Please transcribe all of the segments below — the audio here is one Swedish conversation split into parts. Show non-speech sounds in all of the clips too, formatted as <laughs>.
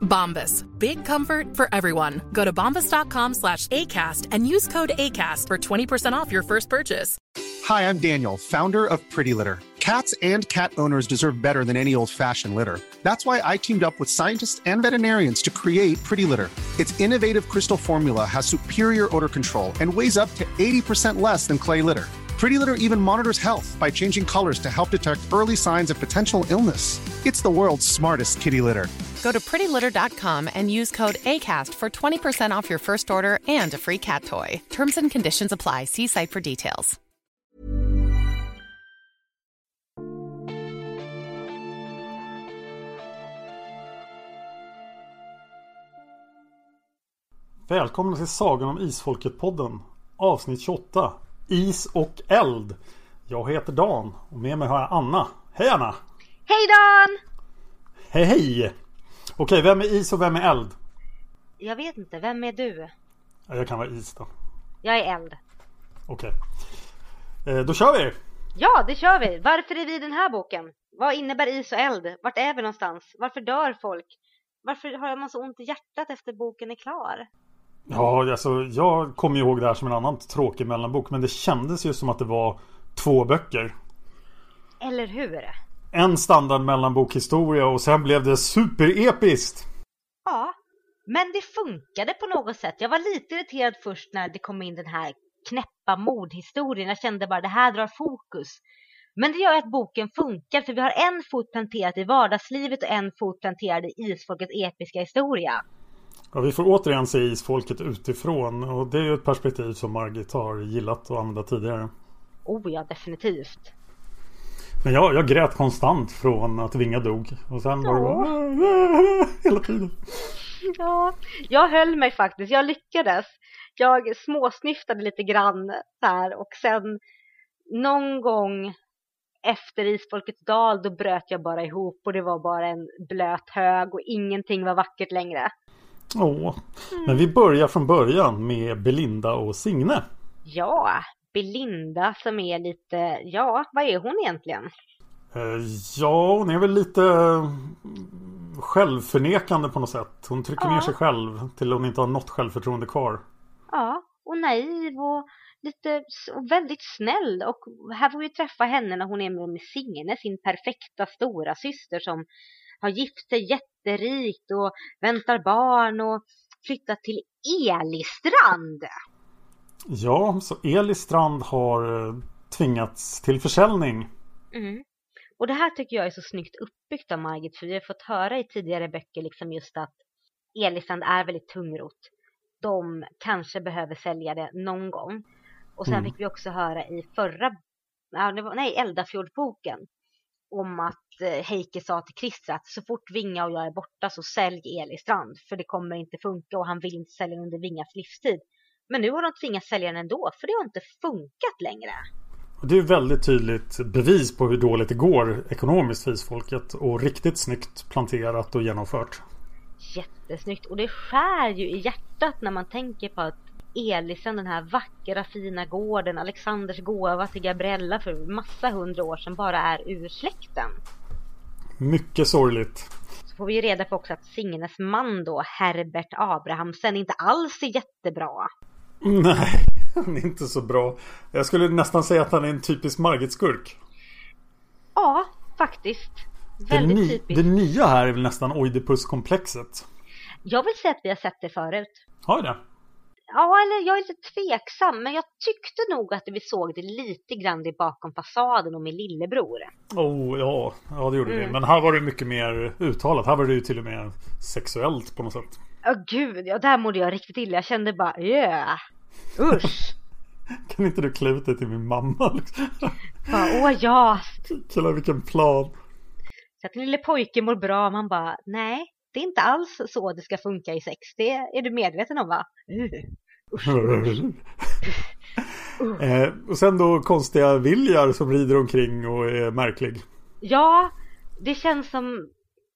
Bombas. Big comfort for everyone. Go to bombas.com slash ACAST and use code ACAST for 20% off your first purchase. Hi, I'm Daniel, founder of Pretty Litter. Cats and cat owners deserve better than any old fashioned litter. That's why I teamed up with scientists and veterinarians to create Pretty Litter. Its innovative crystal formula has superior odor control and weighs up to 80% less than clay litter. Pretty Litter even monitors health by changing colors to help detect early signs of potential illness. It's the world's smartest kitty litter. Go to prettylitter.com and use code ACAST for 20% off your first order and a free cat toy. Terms and conditions apply. See site for details. Välkomna till Sagan om Isfolket-podden Avsnitt 28 Is och eld Jag heter Dan och med mig har jag Anna Hej Anna! Hej Dan! Hej hej! Okej, vem är is och vem är eld? Jag vet inte, vem är du? Ja, Jag kan vara is då Jag är eld. Okej eh, Då kör vi! Ja, det kör vi! Varför är vi i den här boken? Vad innebär is och eld? Vart är vi någonstans? Varför dör folk? Varför har man så ont i hjärtat efter boken är klar? Ja, alltså jag kommer ihåg det här som en annan tråkig mellanbok Men det kändes ju som att det var två böcker Eller hur? En standard mellanbokhistoria och sen blev det superepiskt! Ja, men det funkade på något sätt. Jag var lite irriterad först när det kom in den här knäppa mordhistorien. Jag kände bara det här drar fokus. Men det gör att boken funkar för vi har en fot planterad i vardagslivet och en fot planterad i isfolkets episka historia. Ja, vi får återigen se isfolket utifrån och det är ju ett perspektiv som Margit har gillat att använda tidigare. Oh ja, definitivt. Men jag, jag grät konstant från att Vinga dog och sen var det bara hela tiden. Ja, jag höll mig faktiskt. Jag lyckades. Jag småsnyftade lite grann där och sen någon gång efter Isfolkets dal då bröt jag bara ihop och det var bara en blöt hög och ingenting var vackert längre. Åh. Men vi börjar från början med Belinda och Signe. Ja, Belinda som är lite, ja, vad är hon egentligen? Eh, Ja, hon är väl lite mm, självförnekande på något sätt. Hon trycker Ja. ner sig själv till hon inte har något självförtroende kvar. Ja, och naiv och lite och väldigt snäll och här får vi träffa henne när hon är med Signe, sin perfekta stora syster som har gift sig jätterikt och väntar barn och flyttat till Elistrand. Ja, så Elis Strand har eh, tvingats till försäljning. Mm. Och det här tycker jag är så snyggt uppbyggt av Margit för vi har fått höra i tidigare böcker liksom just att Elistrand är väldigt tungrot. De kanske behöver sälja det någon gång. Och sen Mm. fick vi också höra i förra, nej, Eldafjordboken om att eh, Heike sa till Christer att så fort Vinga och jag är borta så sälj Elistrand för det kommer inte funka och han vill inte sälja under Vingas livstid. Men nu har de tvingats sälja den ändå för det har inte funkat längre. Det är väldigt tydligt bevis på hur dåligt det går ekonomiskt för isfolket. Och riktigt snyggt planterat och genomfört. Jättesnyggt och det skär ju i hjärtat när man tänker på att Elisen, den här vackra fina gården, Alexanders gåva till Gabriella för massa hundra år sedan bara är ur släkten. Mycket sorgligt. Så får vi ju reda på också att Signes man då, Herbert Abrahamsen, inte alls är jättebra. Nej, <laughs> han är inte så bra. Jag skulle nästan säga att han är en typisk Margit-skurk. Ja, faktiskt. Det, Väldigt ny, typiskt. det nya här är väl nästan Oidipus-komplexet. Jag vill säga att vi har sett det förut. Har vi det? Ja, eller jag är lite tveksam, men jag tyckte nog att vi såg det lite grann i bakom fasaden och min lillebror. Oh, ja, ja det gjorde Mm. vi. Men här var det mycket mer uttalat. Här var det ju till och med sexuellt på något sätt. Åh gud, ja där mådde jag riktigt illa. Jag kände bara, yeah. Usch. <laughs> Kan inte du klä ut dig till min mamma? Liksom? bara, Åh ja. Kolla vilken plan. Så att den lille pojken mår bra. Man bara, nej, det är inte alls så det ska funka i sex. Det är du medveten om va? Uh. <laughs> eh, och sen då konstiga Viljar som rider omkring och är märklig. Ja, det känns som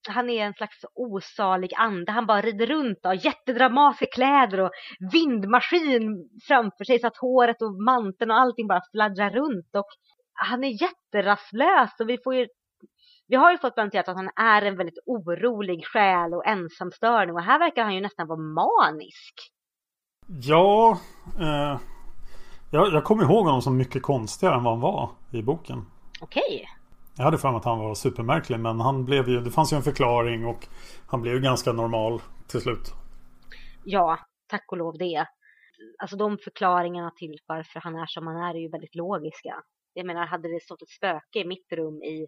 han är en slags osalig ande. Han bara rider runt och har jättedramatiska kläder och vindmaskin framför sig så att håret och manteln och allting bara fladdrar runt. Och han är jätterastlös och vi får ju vi har ju fått planterat att han är en väldigt orolig själ och ensamstörning och här verkar han ju nästan vara manisk. Ja, eh, jag, jag kommer ihåg honom som mycket konstigare än vad han var i boken. Okej. Jag hade för mig att han var supermärklig men han blev ju, det fanns ju en förklaring och han blev ju ganska normal till slut. Ja, tack och lov det. Alltså de förklaringarna till varför han är som han är är ju väldigt logiska. Jag menar, hade det stått ett spöke i mitt rum i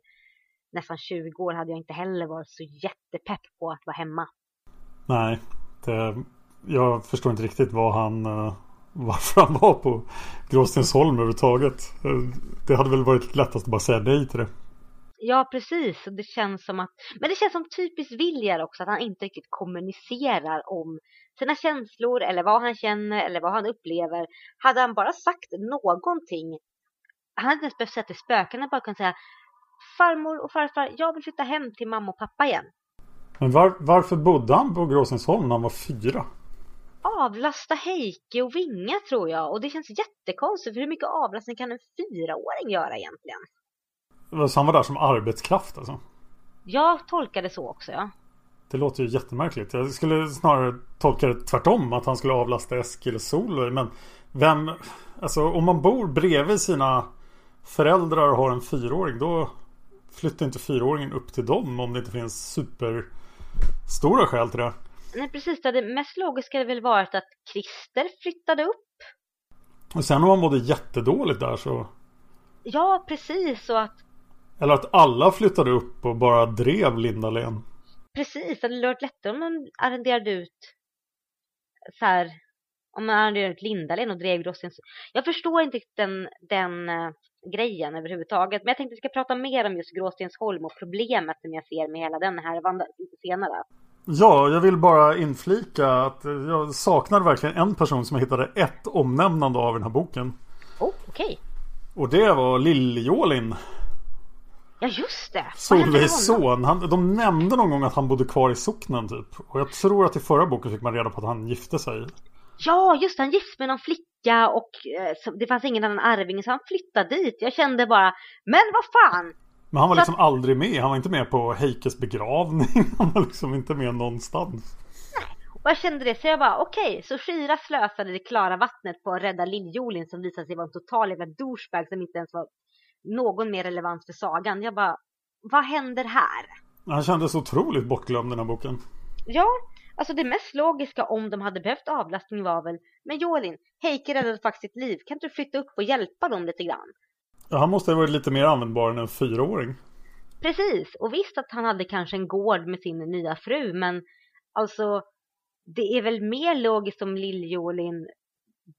nästan 20 år hade jag inte heller varit så jättepepp på att vara hemma. Nej, det, jag förstår inte riktigt vad han, eh, varför han var på Gråstensholm överhuvudtaget. Det hade väl varit lättast att bara säga nej till det. Ja, precis. Och det känns som att... Men det känns som typiskt Viljar också, att han inte riktigt kommunicerar om sina känslor eller vad han känner eller vad han upplever. Hade han bara sagt någonting, han hade inte ens behövt säga till spökena, bara kunnat säga farmor och farfar, jag vill flytta hem till mamma och pappa igen. Men var, varför bodde han på Gråstensholm när han var fyra? Avlasta Heike och Vinga tror jag. Och det känns jättekonstigt för hur mycket avlastning kan en fyraåring göra egentligen? Så han var där som arbetskraft alltså? Jag tolkar det så också ja. Det låter ju jättemärkligt. Jag skulle snarare tolka det tvärtom. Att han skulle avlasta Eskil och Solveig. Men vem... Alltså om man bor bredvid sina föräldrar och har en fyraåring. Då flyttar inte fyraåringen upp till dem. Om det inte finns superstora skäl till det. Nej precis, det mest logiska hade väl varit att Christer flyttade upp. Och sen om han mådde jättedåligt där så... Ja precis, och att Eller att alla flyttade upp och bara drev Lindalen. precis, det hade varit lättare om man arrenderade ut så här, om man arrenderade ut Lindalen och drev Grossens. Jag förstår inte den, den eh, grejen överhuvudtaget. Men jag tänkte att vi ska prata mer om just Gråstensholm och problemet som jag ser med hela den här vandraren lite senare. Ja, jag vill bara inflika att jag saknar verkligen en person som jag hittade ett omnämnande av i den här boken. Oh, okej. Och det var Lill-Jolin. Ja, just det. Solveigs son. Han, de nämnde någon gång att han bodde kvar i socknen typ. Och jag tror att i förra boken fick man reda på att han gifte sig. Ja, just det. Han gift med någon flicka och eh, det fanns ingen annan arvinge så han flyttade dit. Jag kände bara, men vad fan! Men han var Så liksom aldrig med. Han var inte med på Heikes begravning. <laughs> Han var liksom inte med någonstans. Och jag kände det, så jag bara okej, så Shira slösade det klara vattnet på att rädda Liljolin som visade sig vara en total jävla douchebag som inte ens var någon mer relevans för sagan. Jag bara, vad händer här? Han kändes otroligt bortglömd den här boken. Ja, alltså det mest logiska om de hade behövt avlastning var väl, men Jolin, Heike räddade faktiskt sitt liv, kan inte du flytta upp och hjälpa dem lite grann? Ja, han måste ha varit lite mer användbar än en fyraåring. Precis, och visst att han hade kanske en gård med sin nya fru, men alltså det är väl mer logiskt om Lill-Jolin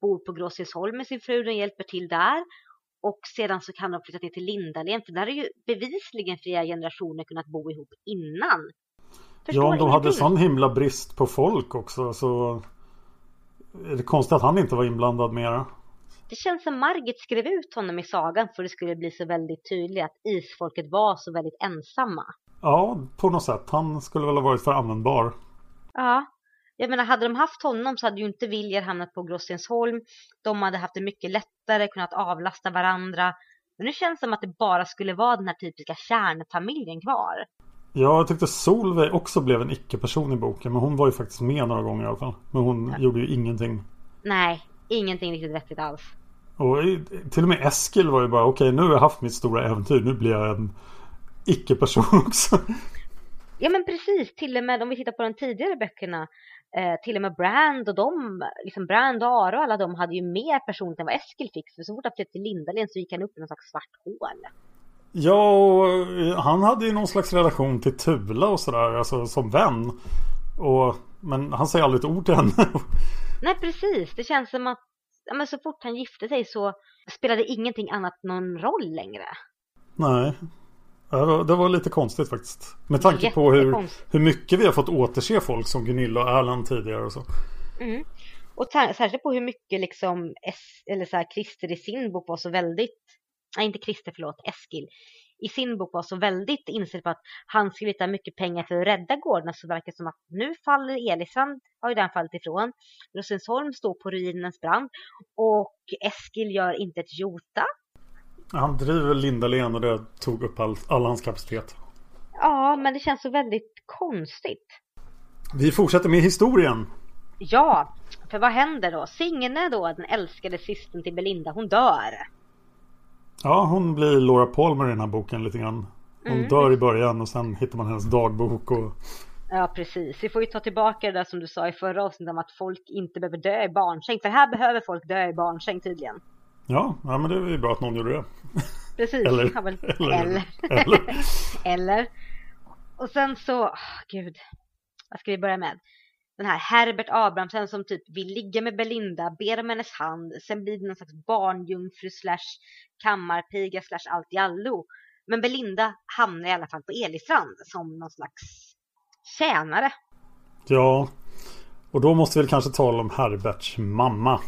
bor på Gråsensholm med sin fru och hjälper till där. Och sedan så kan de flytta ner till Lindalen, för där har ju bevisligen flera generationer kunnat bo ihop innan. Förstår ja, om de hade sån himla brist på folk också så är det konstigt att han inte var inblandad mera. Det känns som Margit skrev ut honom i sagan för det skulle bli så väldigt tydligt att isfolket var så väldigt ensamma. Ja, på något sätt. Han skulle väl ha varit för användbar. Ja, jag menar hade de haft honom så hade ju inte Viljar hamnat på Grossensholm. De hade haft det mycket lättare, kunnat avlasta varandra. Men nu känns det som att det bara skulle vara den här typiska kärnfamiljen kvar. Ja, jag tyckte Solveig också blev en icke-person i boken. Men hon var ju faktiskt med några gånger i alla fall. Men hon gjorde ju ingenting. Nej, ingenting riktigt vettigt alls. Och till och med Eskil var ju bara okej nu har jag haft mitt stora äventyr. Nu blir jag en icke-person <laughs> också. Ja men precis, till och med om vi tittar på de tidigare böckerna. Eh, till och med Brand och de, liksom Brand och Ara och alla de hade ju mer personligt än vad Eskil fick. För så fort han flyttade till Lindalen så gick han upp i någon slags svart hål. Ja, och eh, han hade ju någon slags relation till Tula och sådär, alltså som vän. Och, men han säger aldrig ett ord till henne. <laughs> Nej, precis. Det känns som att men så fort han gifte sig så spelade ingenting annat någon roll längre. Nej. Det var, det var lite konstigt faktiskt. Med tanke på hur, hur mycket vi har fått återse folk som Gunilla och Erland tidigare och så. Mm. Och särskilt på hur mycket liksom S eller så här, Christer i sin bok var så väldigt, nej inte Christer förlåt, Eskil i sin bok var så väldigt inställd på att han skulle ta mycket pengar för att rädda gårdarna så verkar det som att nu faller Elisand, har ju den fallit ifrån. Rosensholm står på ruinens brand och Eskil gör inte ett jota. Han driver Lindalen och det tog upp all, all hans kapacitet. Ja, men det känns så väldigt konstigt. Vi fortsätter med historien. Ja, för vad händer då? Signe då, den älskade systern till Belinda, hon dör. Ja, hon blir Laura Palmer i den här boken lite grann. Hon mm. dör i början och sen hittar man hennes dagbok och... Ja, precis. Vi får ju ta tillbaka det där som du sa i förra avsnittet om att folk inte behöver dö i barnsäng. För här behöver folk dö i barnsäng tydligen. Ja, ja men det är ju bra att någon gjorde det. Precis. <laughs> eller, ja, väl, eller, eller. Eller. <laughs> eller. Och sen så, oh, gud. Vad ska vi börja med? Den här Herbert Abrahamsen som typ vill ligga med Belinda, ber om hennes hand. Sen blir det någon slags barnjungfru slash kammarpiga slash allt i allo. Men Belinda hamnar i alla fall på Elistrand som någon slags tjänare. Ja, och då måste vi kanske tala om Herberts mamma.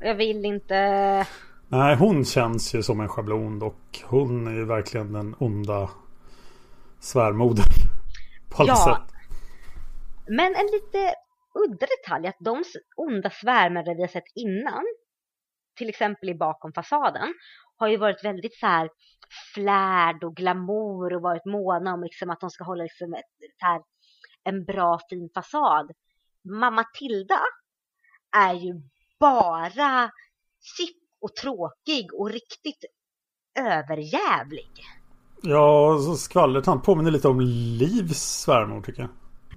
Jag vill inte... Nej, hon känns ju som en schablon och hon är ju verkligen den onda svärmodern. På alla ja, sätt. Men en lite udda detalj att de onda svärmare vi har sett innan, till exempel i bakom fasaden, har ju varit väldigt så här flärd och glamour och varit måna om liksom att de ska hålla liksom ett, så här, en bra fin fasad. Mamma Tilda är ju bara sipp och tråkig och riktigt överjävlig. Ja, så skvallret han påminner lite om Livs svärmor tycker jag.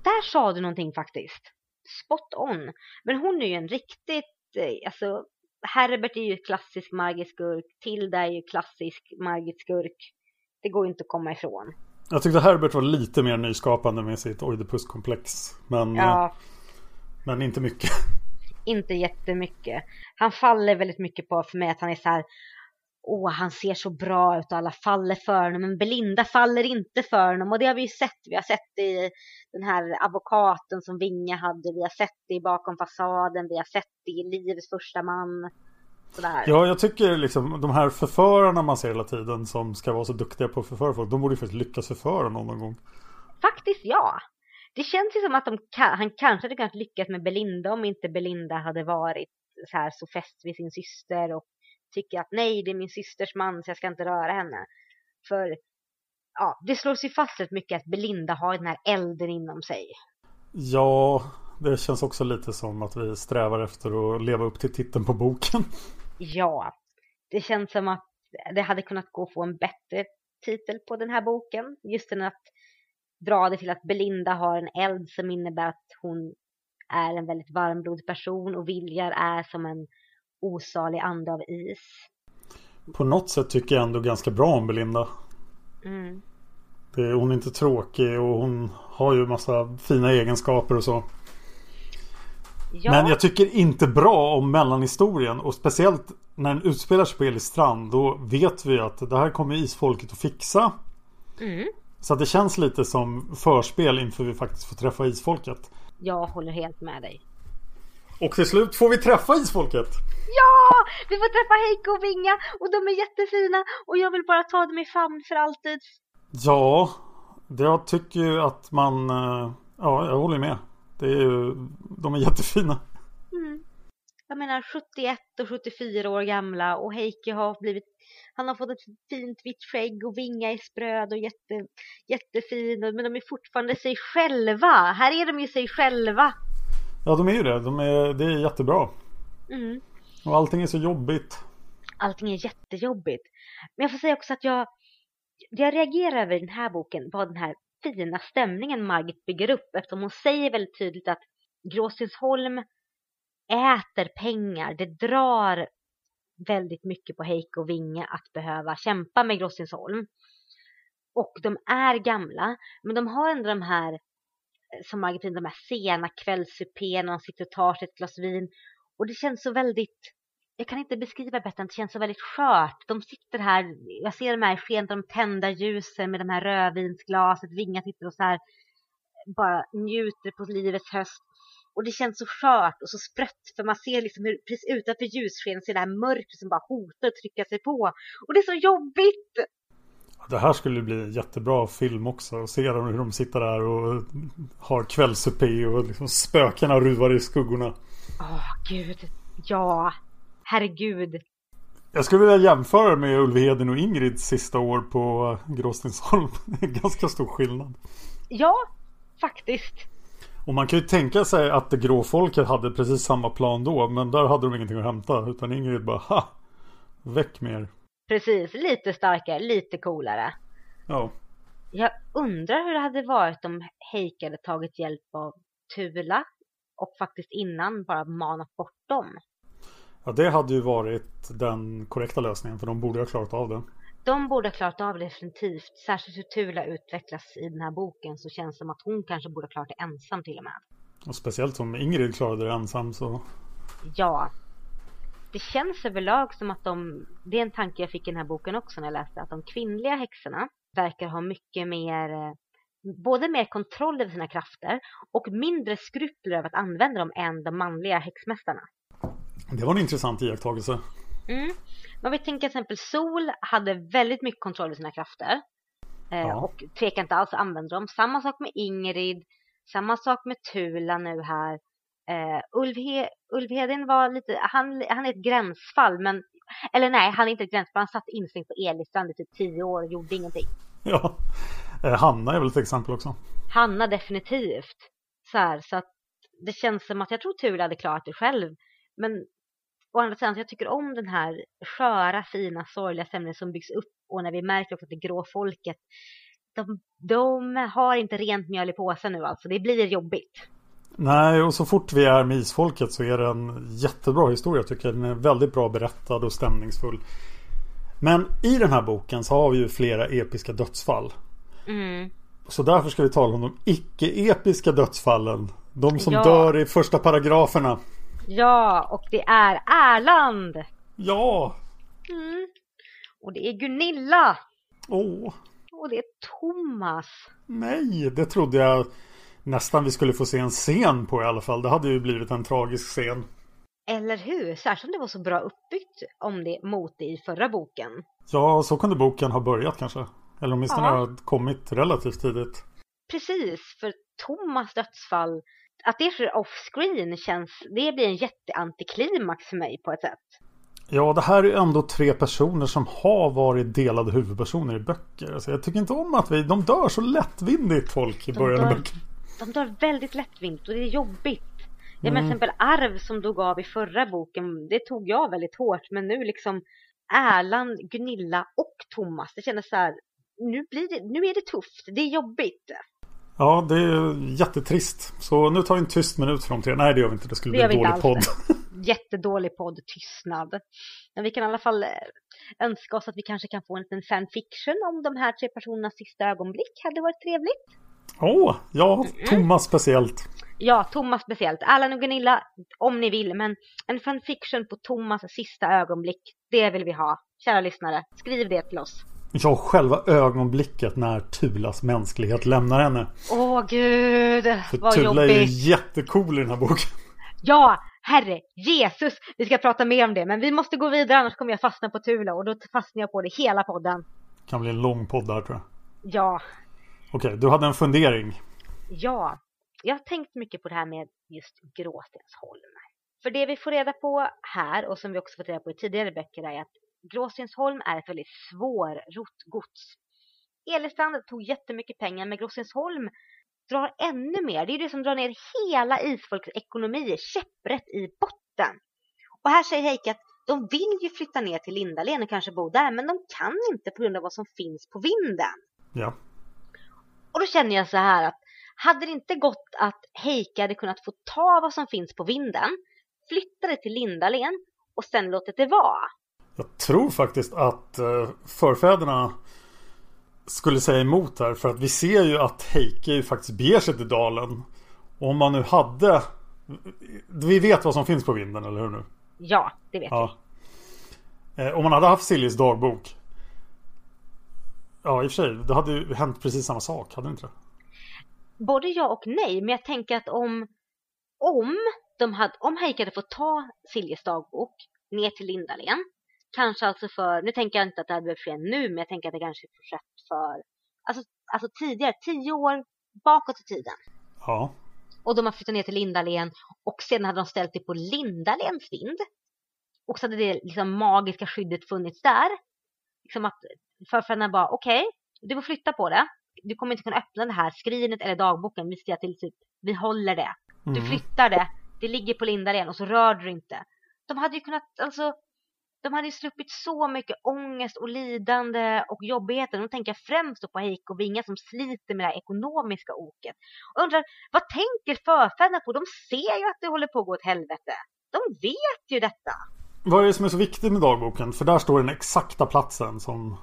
Där sa du någonting faktiskt spot on. Men hon är ju en riktigt, eh, alltså Herbert är ju klassisk Margit-skurk, Tilda är ju klassisk Margit-skurk. Det går ju inte att komma ifrån. Jag tyckte Herbert var lite mer nyskapande med sitt Oidipus-komplex. Men, ja. Eh, men inte mycket. <laughs> Inte jättemycket. Han faller väldigt mycket på för mig att han är så här åh, han ser så bra ut och alla faller för honom. Men Belinda faller inte för honom och det har vi ju sett. Vi har sett det i den här advokaten som Vinga hade. Vi har sett det bakom fasaden. Vi har sett det i Livets första man. Sådär. Ja, jag tycker liksom de här förförarna man ser hela tiden som ska vara så duktiga på att förföra folk. De borde ju faktiskt lyckas förföra någon gång. Faktiskt ja. Det känns ju som att de, han kanske hade kunnat lyckas med Belinda om inte Belinda hade varit så här så fäst vid sin syster och tycker att nej, det är min systers man så jag ska inte röra henne. För ja, det slås ju fast rätt mycket att Belinda har den här elden inom sig. Ja, det känns också lite som att vi strävar efter att leva upp till titeln på boken. Ja, det känns som att det hade kunnat gå att få en bättre titel på den här boken. Just den att dra det till att Belinda har en eld som innebär att hon är en väldigt varmblodig person och Viljar är som en osalig ande av is. På något sätt tycker jag ändå ganska bra om Belinda. Mm. Det, hon är inte tråkig och hon har ju massa fina egenskaper och så. Ja. Men jag tycker inte bra om mellanhistorien och speciellt när den utspelar sig på Elistrand då vet vi att det här kommer isfolket att fixa. Mm. Så det känns lite som förspel inför vi faktiskt får träffa isfolket. Jag håller helt med dig. Och till slut får vi träffa isfolket. Ja! Vi får träffa Heiko och Vinga och de är jättefina och jag vill bara ta dem i famn för alltid. Ja, jag tycker ju att man... Eh, ja, jag håller med. Det är ju, de är jättefina. Mm. Jag menar 71 och 74 år gamla och Heike har blivit han har fått ett fint vitt skägg och Vinga är spröd och jätte, jättefin men de är fortfarande sig själva. Här är de ju sig själva. Ja, de är ju det. De är, det är jättebra. Mm. Och allting är så jobbigt. Allting är jättejobbigt. Men jag får säga också att jag, jag reagerar över den här boken var den här fina stämningen Margit bygger upp eftersom hon säger väldigt tydligt att Gråstensholm äter pengar. Det drar väldigt mycket på Heike och Vinge att behöva kämpa med Gråstensholm. Och de är gamla, men de har ändå de här, som Margit de här sena kvällssupéerna, de sitter och tar sig ett glas vin. Och det känns så väldigt, jag kan inte beskriva bättre, det känns så väldigt skört. De sitter här, jag ser de här skenet de tända ljusen med de här rödvinsglaset, Vinga sitter och så här bara njuter på livets höst. Och det känns så skört och så sprött för man ser liksom hur precis utanför ljusskenet ser det här mörkret som bara hotar att trycka sig på. Och det är så jobbigt! Det här skulle bli jättebra film också. Att se dem hur de sitter där och har kvällsupé och liksom spökena ruvar i skuggorna. Åh, oh, gud. Ja. Herregud. Jag skulle vilja jämföra med Ulvheden och Ingrids sista år på Gråstensholm. <laughs> Det är ganska stor skillnad. Ja, faktiskt. Och man kan ju tänka sig att det grå folket hade precis samma plan då. Men där hade de ingenting att hämta. Utan Ingrid bara ha! Väck mer. Precis, lite starkare, lite coolare. Ja. Jag undrar hur det hade varit om Heike hade tagit hjälp av Tula och faktiskt innan bara manat bort dem. Ja, det hade ju varit den korrekta lösningen för de borde ha klarat av det. De borde ha klarat av det definitivt. Särskilt hur Tula utvecklas i den här boken så känns det som att hon kanske borde ha klarat det ensam till och med. Och speciellt som Ingrid klarade det ensam så... Ja, det känns överlag som att de, det är en tanke jag fick i den här boken också när jag läste, att de kvinnliga häxorna verkar ha mycket mer, eh, både mer kontroll över sina krafter och mindre skrupler över att använda dem än de manliga häxmästarna. Det var en intressant iakttagelse. Mm. Men vi tänker till exempel Sol hade väldigt mycket kontroll över sina krafter. Eh, ja. Och tvekar inte alls att använda dem. Samma sak med Ingrid. Samma sak med Tula nu här. Uh, Ulf, He Ulf Hedin var lite, han, han är ett gränsfall men, eller nej han är inte ett gränsfall, han satt instängd på Elistrand i typ tio år och gjorde ingenting. Ja, uh, Hanna är väl ett exempel också. Hanna definitivt. Så här, så att det känns som att jag tror Tur hade klarat det själv. Men å andra sidan, jag tycker om den här sköra, fina, sorgliga stämningen som byggs upp och när vi märker också att det grå folket de, de har inte rent mjöl i påsen nu alltså, det blir jobbigt. Nej, och så fort vi är med isfolket så är det en jättebra historia tycker jag. Den är väldigt bra berättad och stämningsfull. Men i den här boken så har vi ju flera episka dödsfall. Mm. Så därför ska vi tala om de icke-episka dödsfallen. De som ja. dör i första paragraferna. Ja, och det är Erland. Ja. Mm. Och det är Gunilla. Åh. Och det är Thomas. Nej, det trodde jag nästan vi skulle få se en scen på i alla fall. Det hade ju blivit en tragisk scen. Eller hur? Särskilt om det var så bra uppbyggt om det mot det i förra boken. Ja, så kunde boken ha börjat kanske. Eller åtminstone ja. ha kommit relativt tidigt. Precis, för Thomas dödsfall, att det sker off-screen känns, det blir en jätteantiklimax för mig på ett sätt. Ja, det här är ändå tre personer som har varit delade huvudpersoner i böcker. Alltså, jag tycker inte om att vi, de dör så lättvindigt folk i de början av böcker de dör väldigt lättvindigt och det är jobbigt. Det mm. med till exempel Arv som dog av i förra boken, det tog jag väldigt hårt. Men nu liksom Erland, Gunilla och Thomas, det kändes så här, nu, blir det, nu är det tufft, det är jobbigt. Ja, det är jättetrist. Så nu tar vi en tyst minut de tre. Nej, det gör vi inte. Det skulle det bli en dålig podd. <laughs> Jättedålig podd, tystnad. Men vi kan i alla fall eh, önska oss att vi kanske kan få en liten fanfiction om de här tre personernas sista ögonblick. Hade varit trevligt. Åh, oh, ja, Thomas speciellt. Ja, Thomas speciellt. Allan och Gunilla, om ni vill. Men en fanfiction på Thomas sista ögonblick, det vill vi ha. Kära lyssnare, skriv det till oss. Ja, själva ögonblicket när Tulas mänsklighet lämnar henne. Åh gud, För vad Tula jobbigt. är ju jättecool i den här boken. Ja, herre Jesus. Vi ska prata mer om det, men vi måste gå vidare annars kommer jag fastna på Tula och då fastnar jag på det hela podden. Det kan bli en lång podd där tror jag. Ja, Okej, du hade en fundering. Ja, jag har tänkt mycket på det här med just Gråstensholm. För det vi får reda på här och som vi också fått reda på i tidigare böcker är att Gråstensholm är ett väldigt svårrott gods. Elestrand tog jättemycket pengar men Gråstensholm drar ännu mer. Det är det som drar ner hela isfolkets ekonomi käpprätt i botten. Och här säger Heike att de vill ju flytta ner till Lindalen och kanske bo där men de kan inte på grund av vad som finns på vinden. Ja. Och då känner jag så här att Hade det inte gått att Heike hade kunnat få ta vad som finns på vinden, flytta det till Lindalen och sen låtit det vara? Jag tror faktiskt att eh, förfäderna skulle säga emot här. För att vi ser ju att Heike ju faktiskt beger sig till dalen. Och om man nu hade... Vi vet vad som finns på vinden, eller hur nu? Ja, det vet ja. vi. Eh, om man hade haft Siljes dagbok. Ja, i och för sig. Det hade ju hänt precis samma sak, hade det inte det? Både ja och nej, men jag tänker att om... Om, de hade, om Heike hade fått ta Siljes dagbok ner till Lindalen kanske alltså för, nu tänker jag inte att det hade behövt ske nu, men jag tänker att det kanske skett för, alltså, alltså tidigare, tio år bakåt i tiden. Ja. Och de har flyttat ner till Lindalen och sedan hade de ställt det på Lindalens vind. Och så hade det liksom magiska skyddet funnits där. Liksom att förfäderna bara, okej, okay, du får flytta på det. Du kommer inte kunna öppna det här skrinet eller dagboken. Vi säger till typ, vi håller det. Du mm. flyttar det. Det ligger på Lindalen och så rör du inte. De hade ju kunnat, alltså de hade sluppit så mycket ångest och lidande och jobbigheter. Nu tänker jag främst på Heiko och Vinga som sliter med det här ekonomiska oket. Och undrar, vad tänker förfäderna på? De ser ju att det håller på att gå åt helvete. De vet ju detta. Vad är det som är så viktigt med dagboken? För där står den exakta platsen som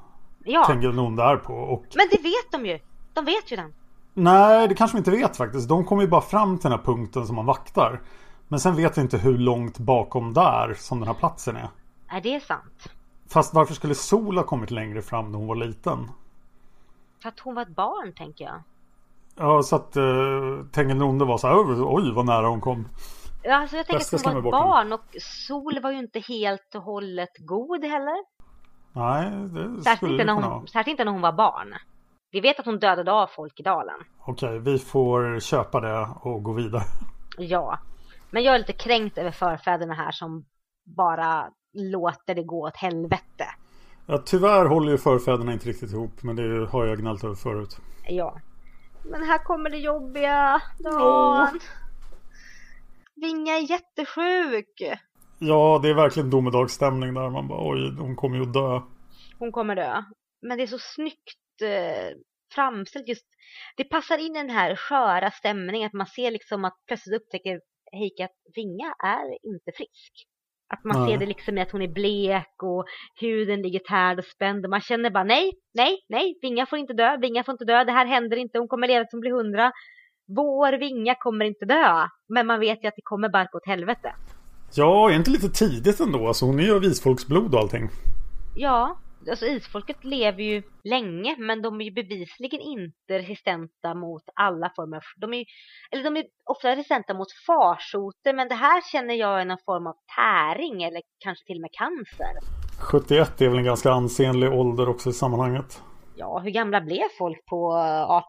ja. Tengilnonde är på. Och... Men det vet de ju. De vet ju den. Nej, det kanske vi inte vet faktiskt. De kommer ju bara fram till den här punkten som man vaktar. Men sen vet vi inte hur långt bakom där som den här platsen är. Är det sant? Fast varför skulle Sol ha kommit längre fram när hon var liten? För att hon var ett barn tänker jag. Ja, så att uh, Tengilonde var så här, oj vad nära hon kom. Ja, alltså jag tänker att hon var ett barn och Sol var ju inte helt och hållet god heller. Nej, det särskilt skulle inte när hon, Särskilt inte när hon var barn. Vi vet att hon dödade av folk i dalen. Okej, vi får köpa det och gå vidare. Ja, men jag är lite kränkt över förfäderna här som bara låter det gå åt helvete. Ja, tyvärr håller ju förfäderna inte riktigt ihop, men det har jag gnällt över förut. Ja. Men här kommer det jobbiga. Dan. Oh. Vinga är jättesjuk. Ja, det är verkligen domedagsstämning där. Man bara oj, hon kommer ju att dö. Hon kommer dö. Men det är så snyggt eh, framställt just. Det passar in i den här sköra stämningen. Att man ser liksom att plötsligt upptäcker Heike att Vinga är inte frisk. Att man ja. ser det liksom i att hon är blek och huden ligger tärd och spänd. Och man känner bara nej, nej, nej, Vinga får inte dö, Vinga får inte dö, det här händer inte, hon kommer leva tills hon blir hundra. Vår Vinga kommer inte dö. Men man vet ju att det kommer bara gå åt helvete. Ja, är inte lite tidigt ändå? Alltså hon är ju av isfolksblod och allting. Ja, alltså isfolket lever ju länge men de är ju bevisligen inte resistenta mot alla former av, de är eller de är ofta resistenta mot farsoter men det här känner jag är någon form av täring eller kanske till och med cancer. 71 är väl en ganska ansenlig ålder också i sammanhanget. Ja, hur gamla blev folk på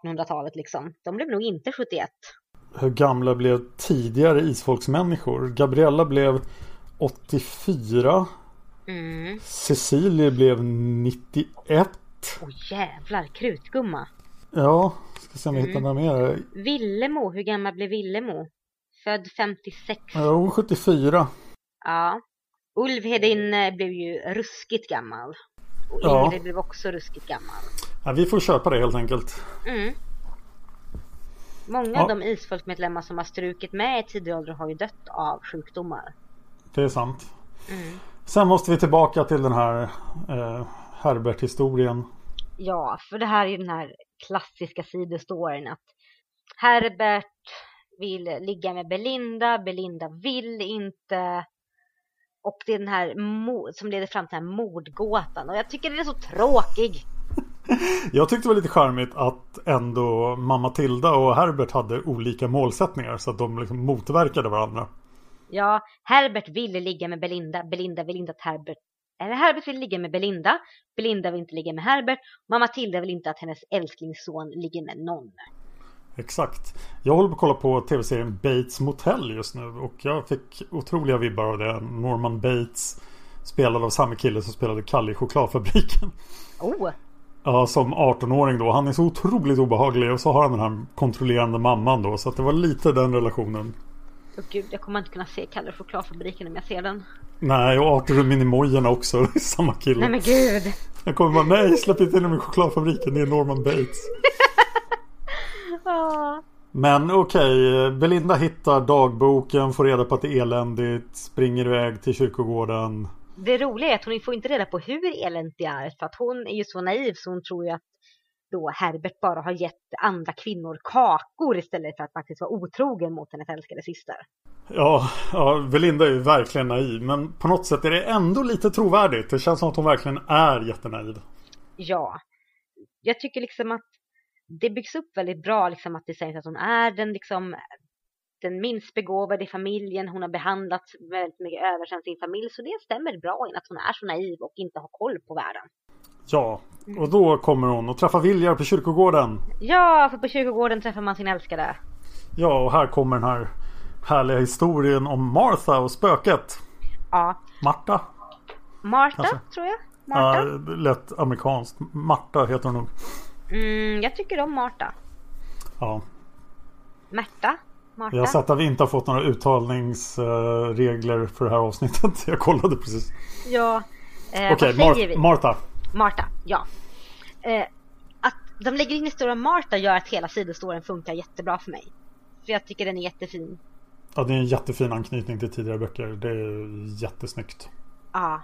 1800-talet liksom? De blev nog inte 71. Hur gamla blev tidigare isfolksmänniskor? Gabriella blev 84 Mm. Cecilie blev 91. Åh oh, jävlar, krutgumma. Ja, ska se om jag mm. hittar några mer. Villemo, hur gammal blev Villemo? Född 56. Ja, hon 74. Ja. Ulvhedin eh, blev ju ruskigt gammal. Och Ingrid ja. blev också ruskigt gammal. Ja, vi får köpa det helt enkelt. Mm. Många ja. av de isfolksmedlemmar som har strukit med i tidig ålder har ju dött av sjukdomar. Det är sant. Mm. Sen måste vi tillbaka till den här eh, Herbert-historien. Ja, för det här är ju den här klassiska sidostoryn att Herbert vill ligga med Belinda, Belinda vill inte. Och det är den här som leder fram till den här mordgåtan. Och jag tycker det är så tråkig. <laughs> Jag tyckte det var lite charmigt att ändå mamma Tilda och Herbert hade olika målsättningar så att de liksom motverkade varandra. Ja, Herbert ville ligga med Belinda. Belinda vill inte att Herbert... Eller Herbert vill ligga med Belinda. Belinda vill inte ligga med Herbert. Mamma Tilda vill inte att hennes älsklingsson ligger med någon. Exakt. Jag håller på att kolla på tv-serien Bates Motel just nu. Och jag fick otroliga vibbar av det. Norman Bates. Spelad av samma kille som spelade Kalle i chokladfabriken. Oh! Ja, som 18-åring då. Han är så otroligt obehaglig. Och så har han den här kontrollerande mamman då. Så att det var lite den relationen. Åh gud, jag kommer inte kunna se Kalle chokladfabriken om jag ser den. Nej, och Arthur och Minimojerna också. <laughs> Samma kille. Nej men gud. Jag kommer bara, nej släpp inte in dem i chokladfabriken. Det är Norman Bates. <laughs> ah. Men okej, Belinda hittar dagboken, får reda på att det är eländigt, springer iväg till kyrkogården. Det roliga är att hon får inte reda på hur eländigt det är. För att hon är ju så naiv så hon tror ju att då Herbert bara har gett andra kvinnor kakor istället för att faktiskt vara otrogen mot hennes älskade syster. Ja, ja, Belinda är ju verkligen naiv. Men på något sätt är det ändå lite trovärdigt. Det känns som att hon verkligen är jättenaiv. Ja. Jag tycker liksom att det byggs upp väldigt bra liksom att det sägs att hon är den liksom den minst begåvade i familjen. Hon har behandlat väldigt mycket överkänt sin familj. Så det stämmer bra in att hon är så naiv och inte har koll på världen. Ja, och då kommer hon och träffar Viljar på kyrkogården. Ja, för på kyrkogården träffar man sin älskade. Ja, och här kommer den här härliga historien om Martha och spöket. Ja. Marta? Marta, Kanske. tror jag. Marta. Ja, det lät amerikanskt. Marta heter hon nog. Mm, jag tycker om Marta. Ja. Märta. Marta. Jag har sett att vi inte har fått några uttalningsregler för det här avsnittet. <laughs> Jag kollade precis. Ja. Eh, Okej, vad säger vi? Mar- Marta. Marta, ja. Eh, att de lägger in historien Marta gör att hela sidostoryn funkar jättebra för mig. För jag tycker den är jättefin. Ja, det är en jättefin anknytning till tidigare böcker. Det är jättesnyggt. Ja.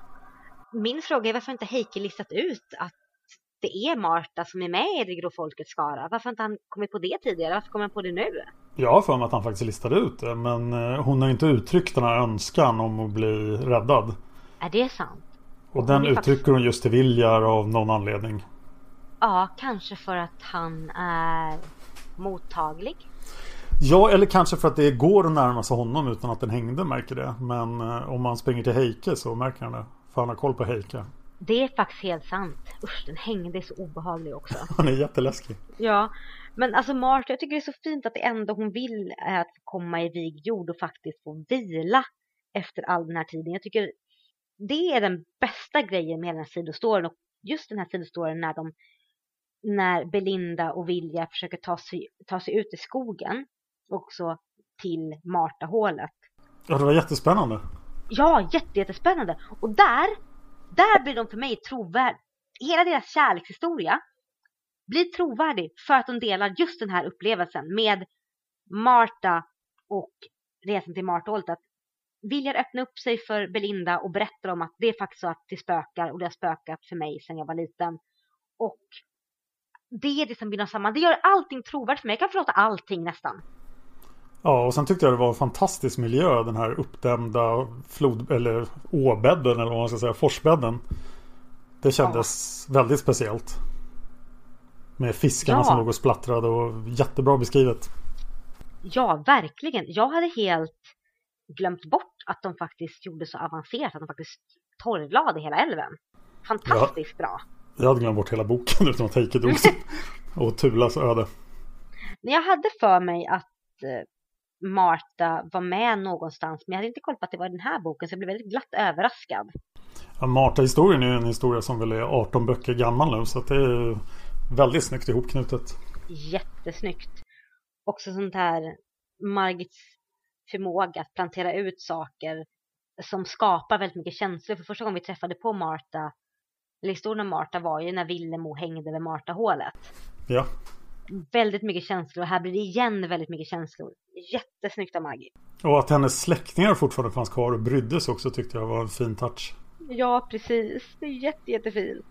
Min fråga är varför inte Heike listat ut att det är Marta som är med i Det grå folkets skara. Varför har inte han kommit på det tidigare? Varför kommer han på det nu? Jag har för mig att han faktiskt listade ut det. Men eh, hon har inte uttryckt den här önskan om att bli räddad. Är det sant? Och den är faktiskt- uttrycker hon just till Viljar av någon anledning. Ja, kanske för att han är mottaglig. Ja, eller kanske för att det går att närma sig honom utan att den hängde märker det. Men eh, om man springer till Heike så märker han det. För han har koll på Heike. Det är faktiskt helt sant. Usch, den hängde är så obehaglig också. <laughs> Han är jätteläskig. Ja, men alltså Marta, jag tycker det är så fint att det enda hon vill är att komma i vigd jord och faktiskt få vila efter all den här tiden. Jag tycker det är den bästa grejen med den här sidostoryn och just den här sidostoryn när de när Belinda och Vilja försöker ta sig, ta sig ut i skogen också till Martahålet. Ja, det var jättespännande. Ja, jätte, jättespännande. Och där, där blir de för mig trovärdiga. Hela deras kärlekshistoria blir trovärdig för att de delar just den här upplevelsen med Marta och resan till Martahålet. Att vilja öppna upp sig för Belinda och berättar om att det är faktiskt så att det spökar och det har spökat för mig sedan jag var liten. Och det är det som binder oss samman. Det gör allting trovärdigt för mig. Jag kan förlåta allting nästan. Ja, och sen tyckte jag det var en fantastisk miljö. Den här uppdämda flod... Eller åbädden eller vad man ska säga. Forsbädden. Det kändes väldigt speciellt. Med fiskarna Ja. som låg och splattrade och jättebra beskrivet. Ja, verkligen. Jag hade helt glömt bort att de faktiskt gjorde så avancerat att de faktiskt torrlade hela älven. Fantastiskt bra. Jag hade glömt bort hela boken <laughs> utan att Heike dog. <laughs> och Tulas öde. Men jag hade för mig att eh, Marta var med någonstans, men jag hade inte koll på att det var i den här boken, så jag blev väldigt glatt överraskad. Ja, Marta-historien är en historia som väl är 18 böcker gammal nu. Så att det är väldigt snyggt ihopknutet. Jättesnyggt. Också sånt här Margits förmåga att plantera ut saker som skapar väldigt mycket känslor. För första gången vi träffade på Marta, eller historien om Marta var ju när Villemo hängde vid Martahålet. Ja. Väldigt mycket känslor och här blir det igen väldigt mycket känslor. Jättesnyggt av Maggie. Och att hennes släktingar fortfarande fanns kvar och brydde sig också tyckte jag var en fin touch. Ja, precis. Det är jätte, jättefint.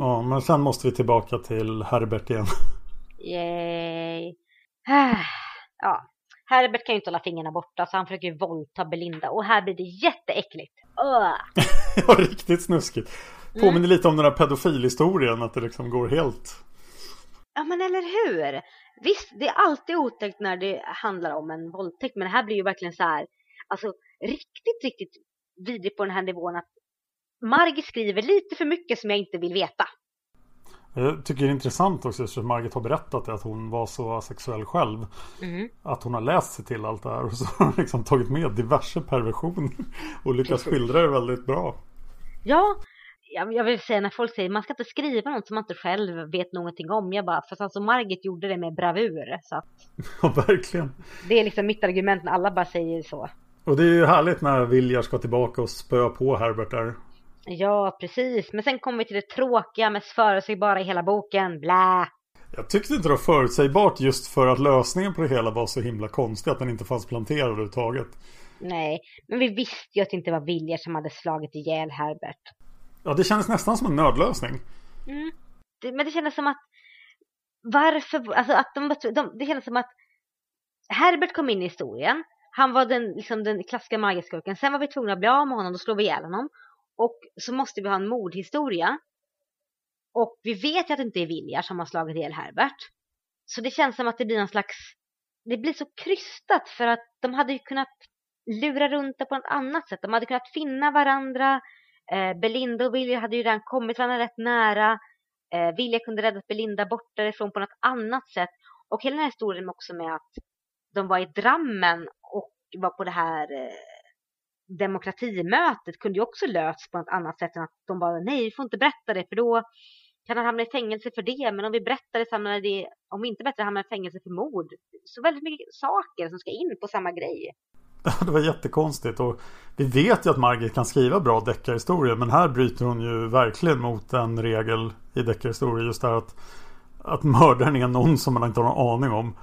Ja, men sen måste vi tillbaka till Herbert igen. Yay. Ja, Herbert kan ju inte hålla fingrarna borta så han försöker ju våldta Belinda och här blir det jätteäckligt. <laughs> Ja, riktigt snuskigt. Påminner lite om den här pedofilhistorien. Att det liksom går helt... Ja men eller hur? Visst, det är alltid otäckt när det handlar om en våldtäkt men det här blir ju verkligen så här, alltså riktigt, riktigt vidrigt på den här nivån att Margit skriver lite för mycket som jag inte vill veta. Jag tycker det är intressant också eftersom Margit har berättat det, att hon var så sexuell själv. Mm. Att hon har läst sig till allt det här och så har hon liksom tagit med diverse perversioner. Och lyckats skildra det väldigt bra. Ja, jag, vill säga när folk säger man ska inte skriva något som man inte själv vet någonting om. Jag bara, fast alltså Margit gjorde det med bravur. Så att <laughs> Ja, verkligen. det är liksom mitt argument när alla bara säger så. Och det är ju härligt när Viljar ska tillbaka och spöa på Herbert där. Ja, precis. Men sen kommer vi till det tråkiga, mest förutsägbara i hela boken. Blä! Jag tyckte inte det var förutsägbart just för att lösningen på det hela var så himla konstig att den inte fanns planterad överhuvudtaget. Nej, men vi visste ju att det inte var Viljar som hade slagit ihjäl Herbert. Ja, det kändes nästan som en nödlösning. Mm. Det, men det kändes som att varför, alltså att de, de, det kändes som att Herbert kom in i historien. Han var den, liksom den klassiska magiskurken. Sen var vi tvungna att bli av med honom, då slår vi ihjäl honom. Och så måste vi ha en mordhistoria. Och vi vet ju att det inte är Viljar som har slagit ihjäl Herbert. Så det känns som att det blir någon slags... Det blir så krystat för att de hade ju kunnat lura runt det på ett annat sätt. De hade kunnat finna varandra. Eh, Belinda och Vilja hade ju redan kommit varandra rätt nära. Eh, Vilja kunde rädda Belinda bort därifrån på något annat sätt. Och hela den här historien också med att de var i Drammen och var på det här eh, demokratimötet kunde ju också lösts på något annat sätt än att de bara nej, vi får inte berätta det för då kan han hamna i fängelse för det. Men om vi berättar det så hamnar det, om vi inte berättar hamnar i fängelse för mord. Så väldigt mycket saker som ska in på samma grej. <laughs> det var jättekonstigt och vi vet ju att Margit kan skriva bra deckarhistorier men här bryter hon ju verkligen mot en regel i deckarhistorier just det här att, att mördaren är någon som man inte har någon aning om.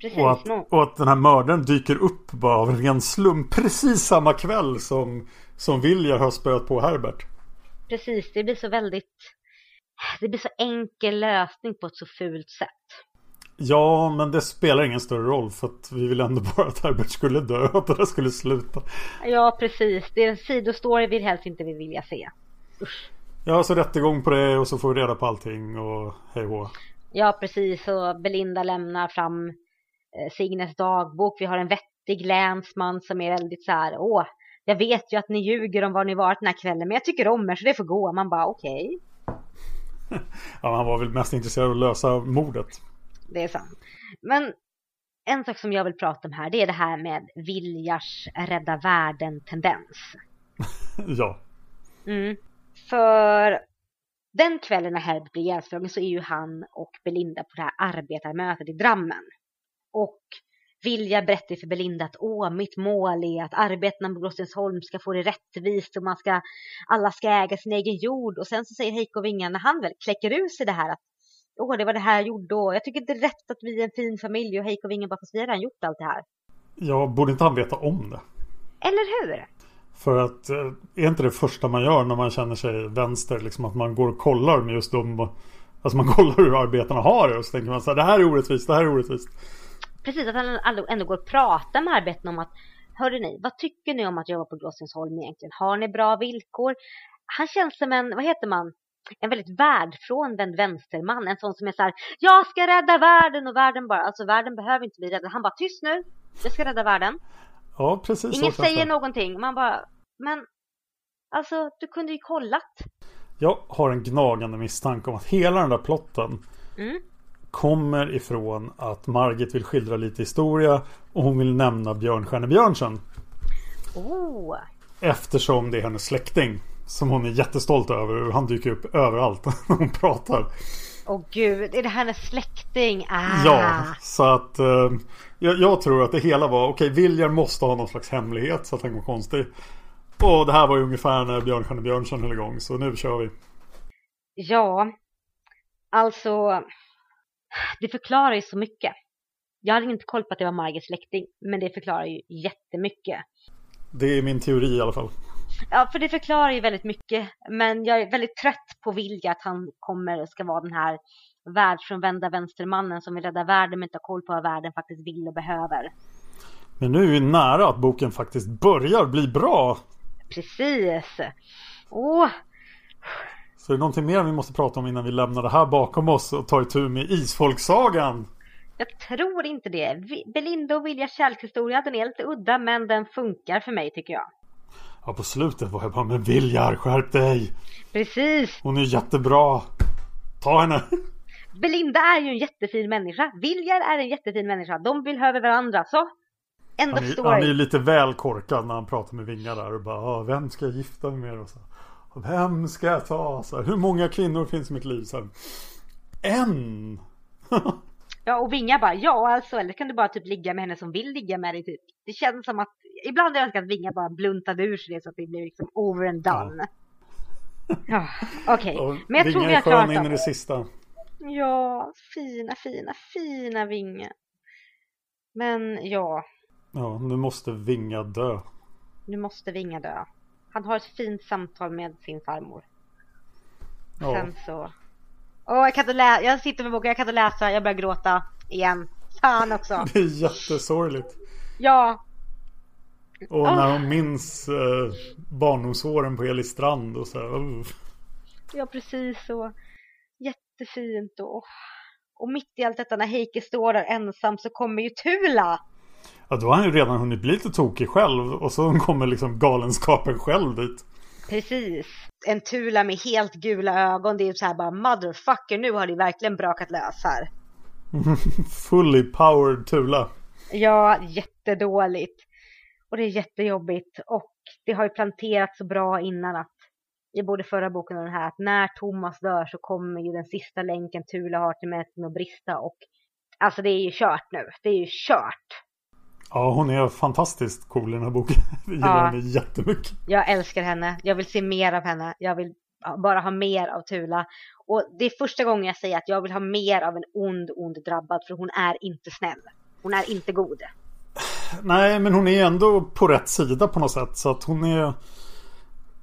Precis, och, att, och att den här mördaren dyker upp bara av ren slump precis samma kväll som, som Viljar har spöat på Herbert. Precis, det blir så väldigt det blir så enkel lösning på ett så fult sätt. Ja, men det spelar ingen större roll för att vi vill ändå bara att Herbert skulle dö och att det där skulle sluta. Ja, precis. Det är en sidostory vi helst inte vill vilja se. Usch. Ja, så rättegång på det och så får vi reda på allting och hej och Ja, precis. Och Belinda lämnar fram eh, Signes dagbok. Vi har en vettig länsman som är väldigt så här, åh, jag vet ju att ni ljuger om var ni varit den här kvällen, men jag tycker om er så det får gå. Man bara, okej. Okay. <laughs> ja, han var väl mest intresserad av att lösa mordet det är sant. Men en sak som jag vill prata om här, det är det här med Viljars rädda världen-tendens. <laughs> ja. Mm. För den kvällen när Herbert blir ihjälslagen så är ju han och Belinda på det här arbetarmötet i Drammen. Och Vilja berättar för Belinda att åh, mitt mål är att arbetarna på Grossensholm ska få det rättvist och man ska, alla ska äga sin egen jord. Och sen så säger Heiko Vinga när han väl kläcker ur sig det här att åh det var det här jag gjorde och jag tycker inte det är rätt att vi är en fin familj och Heiko Wingen bara fast vi har redan gjort allt det här. Ja, borde inte han veta om det? Eller hur? För att eh, är inte det första man gör när man känner sig vänster liksom att man går och kollar med just de Alltså man <laughs> kollar hur arbetarna har det och så tänker man så här, det här är orättvist, det här är orättvist. Precis, att han ändå går och pratar med arbetarna om att Hörde ni, vad tycker ni om att jobba på Grossensholm egentligen? Har ni bra villkor? Han känns som en, vad heter man? En väldigt världfrånvänd vänsterman. En sån som är så här, jag ska rädda världen och världen bara, alltså världen behöver inte bli räddad. Han bara, tyst nu, jag ska rädda världen. Ja, precis. Ingen säger någonting. Man bara, men alltså du kunde ju kollat. Jag har en gnagande misstanke om att hela den där plotten mm. kommer ifrån att Margit vill skildra lite historia och hon vill nämna Björnstjerne Björnsen. Oh. Eftersom det är hennes släkting. Som hon är jättestolt över. Han dyker upp överallt <laughs> när hon pratar. Åh gud, är det hennes släkting? Ah. Ja, så att eh, jag, jag, tror att det hela var okej, okay, William måste ha någon slags hemlighet så att han går konstig. Och det här var ju ungefär när Björnstjerne Björnsson höll igång, så nu kör vi. Ja, alltså det förklarar ju så mycket. Jag hade inte koll på att det var Margits släkting, men det förklarar ju jättemycket. Det är min teori i alla fall. Ja, för det förklarar ju väldigt mycket. Men jag är väldigt trött på Vilja att han kommer ska vara den här världsfrånvända vänstermannen som vill rädda världen men inte har koll på vad världen faktiskt vill och behöver. Men nu är vi nära att boken faktiskt börjar bli bra. Precis. Åh. Så är det någonting mer vi måste prata om innan vi lämnar det här bakom oss och tar itu med Isfolksagan? Jag tror inte det. Belinda och Viljas kärlekshistoria, den är lite udda men den funkar för mig tycker jag. Ja, på slutet var jag bara, men Viljar, skärp dig! Precis! Hon är jättebra! Ta henne! <laughs> Belinda är ju en jättefin människa. Viljar är en jättefin människa. De behöver varandra, så. End han, är, han är ju lite väl korkad när han pratar med Vinga där och bara, vem ska jag gifta mig med? Och så. Vem ska jag ta? Så hur många kvinnor finns i mitt liv? Så en! <laughs> ja, och Vinga bara, ja alltså, eller kan du bara typ ligga med henne som vill ligga med dig typ. Det känns som att ibland har jag att Vinga bara bluntade ur sig det så att det blir liksom over and done. Ja, ja okej. Okay. Men jag tror vi har klarat in i det sista. Ja, fina, fina, fina Vinge. Men ja, Ja, nu måste Vinga dö. nu måste Vinga dö. Han har ett fint samtal med sin farmor. Ja. Sen så... Åh, jag kan inte läsa. Jag sitter med boken, jag kan inte läsa. Jag börjar gråta igen. Fan också. <laughs> Det är jättesorgligt. Ja, Och Ah. när hon minns eh, barndomsåren på Elis strand och så här, uh. ja precis så. Jättefint och... Och mitt i allt detta när Heike står där ensam så kommer ju Tula. Ja, då har han ju redan hunnit bli lite tokig själv. Och så kommer liksom galenskapen själv dit. Precis. En Tula med helt gula ögon. Det är ju så här bara motherfucker nu har det verkligen brakat lös här. <laughs> Fully powered Tula. Ja, jättedåligt. Och det är jättejobbigt. Och det har ju planterats så bra innan att i både förra boken och den här att när Thomas dör så kommer ju den sista länken Tula har till mätning att brista och alltså det är ju kört nu. Det är ju kört. Ja, hon är fantastiskt cool i den här boken. <laughs> Jag gillar Ja. henne jättemycket. Jag älskar henne. Jag vill se mer av henne. Jag vill bara ha mer av Tula. Och det är första gången jag säger att jag vill ha mer av en ond, ond drabbad för hon är inte snäll. Hon är inte god. Nej, men hon är ändå på rätt sida på något sätt. Så att hon är...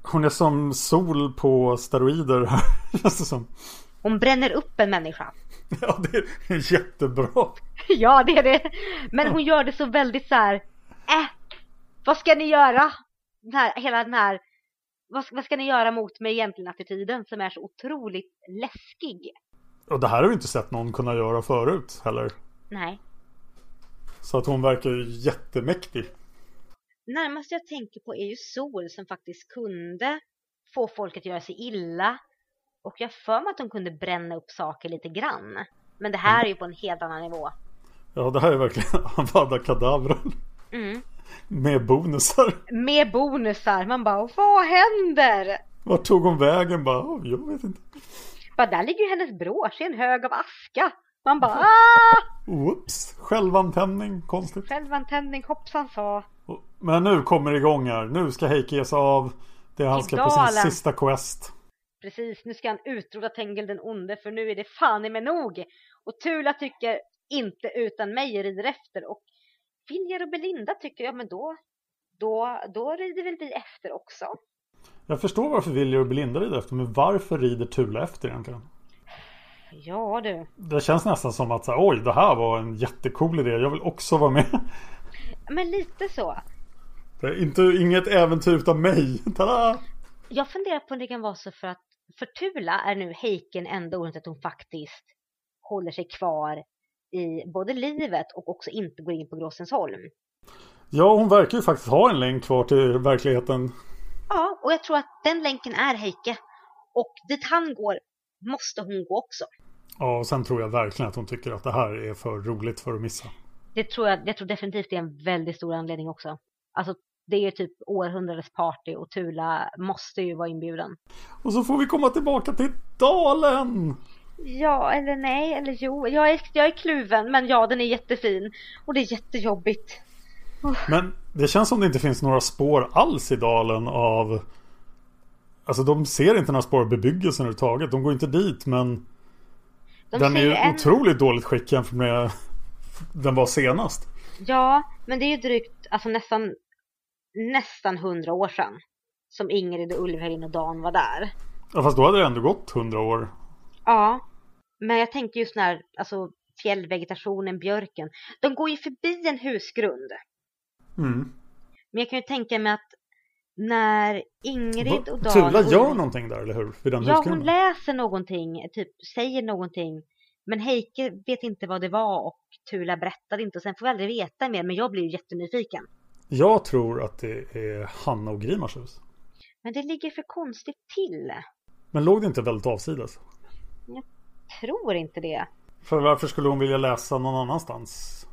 Hon är som sol på steroider här. <laughs> Känns det som. Hon bränner upp en människa. <laughs> Ja, det är jättebra. <laughs> Ja, det är det. Men hon gör det så väldigt så här. Äh, vad ska ni göra? Den här, hela den här. Vad, ska- vad ska ni göra mot mig egentligen attityden som är så otroligt läskig. Och det här har vi inte sett någon kunna göra förut heller. Nej. Så att hon verkar ju jättemäktig. Närmast jag tänker på är ju Sol som faktiskt kunde få folk att göra sig illa. Och jag för mig att hon kunde bränna upp saker lite grann. Men det här är ju på en helt annan nivå. Ja, det här är verkligen <laughs> Avada Kedavra. Mm. Med bonusar. Med bonusar. Man bara, vad händer? Vart tog hon vägen? Bara, "Åh, jag vet inte. Bara, där ligger ju hennes brås i en hög av aska. Man bara, <laughs> ah! Whoops. Självantändning. Konstigt. Självantändning, hoppsan sa. Men nu kommer det igång här. Nu ska Heike ge sig av. Det är han ska på sin sista quest. Precis, nu ska han utrota Tengil den onde för nu är det fan i mig nog. Och Tula tycker inte utan mig rider efter och Viljar och Belinda tycker ja men då, då, då rider väl vi efter också. Jag förstår varför Viljar och Belinda rider efter. Men varför rider Tula efter egentligen? Ja du. Det känns nästan som att så här, oj, det här var en jättecool idé. Jag vill också vara med. Men lite så. Det är inte, inget äventyr utan mig. Tada! Jag funderar på om det kan vara så för att för Tula är nu Heiken enda ordet att hon faktiskt håller sig kvar i både livet och också inte går in på Gråsensholm. Ja, hon verkar ju faktiskt ha en länk kvar till verkligheten. Ja, och jag tror att den länken är Heike. Och dit han går måste hon gå också. Ja, och sen tror jag verkligen att hon tycker att det här är för roligt för att missa. Det tror jag, jag tror definitivt det är en väldigt stor anledning också. Alltså det är ju typ århundradets party och Tula måste ju vara inbjuden. Och så får vi komma tillbaka till dalen! Ja, eller nej, eller jo. Jag är, jag är kluven, men ja, den är jättefin. Och det är jättejobbigt. Men det känns som det inte finns några spår alls i dalen av... Alltså de ser inte några spår av bebyggelsen överhuvudtaget. De går inte dit men... De den är ju en- otroligt dåligt skick jämfört med <laughs> den var senast. Ja, men det är ju drygt, alltså nästan, nästan hundra år sedan. Som Ingrid och Ulvhelin och Dan var där. Ja, fast då hade det ändå gått hundra år. Ja, men jag tänker just när, alltså fjällvegetationen, björken. De går ju förbi en husgrund. Mm. Men jag kan ju tänka mig att när Ingrid och Dan... Tula gör någonting där, eller hur? Vid den Ja, hon husgrunden. läser någonting, typ säger någonting. Men Heike vet inte vad det var och Tula berättade inte och sen får vi aldrig veta mer. Men jag blir ju jättenyfiken. Jag tror att det är Hanna och Grimars hus. Men det ligger för konstigt till. Men låg det inte väldigt avsides? Tror inte det. För varför skulle hon vilja läsa någon annanstans?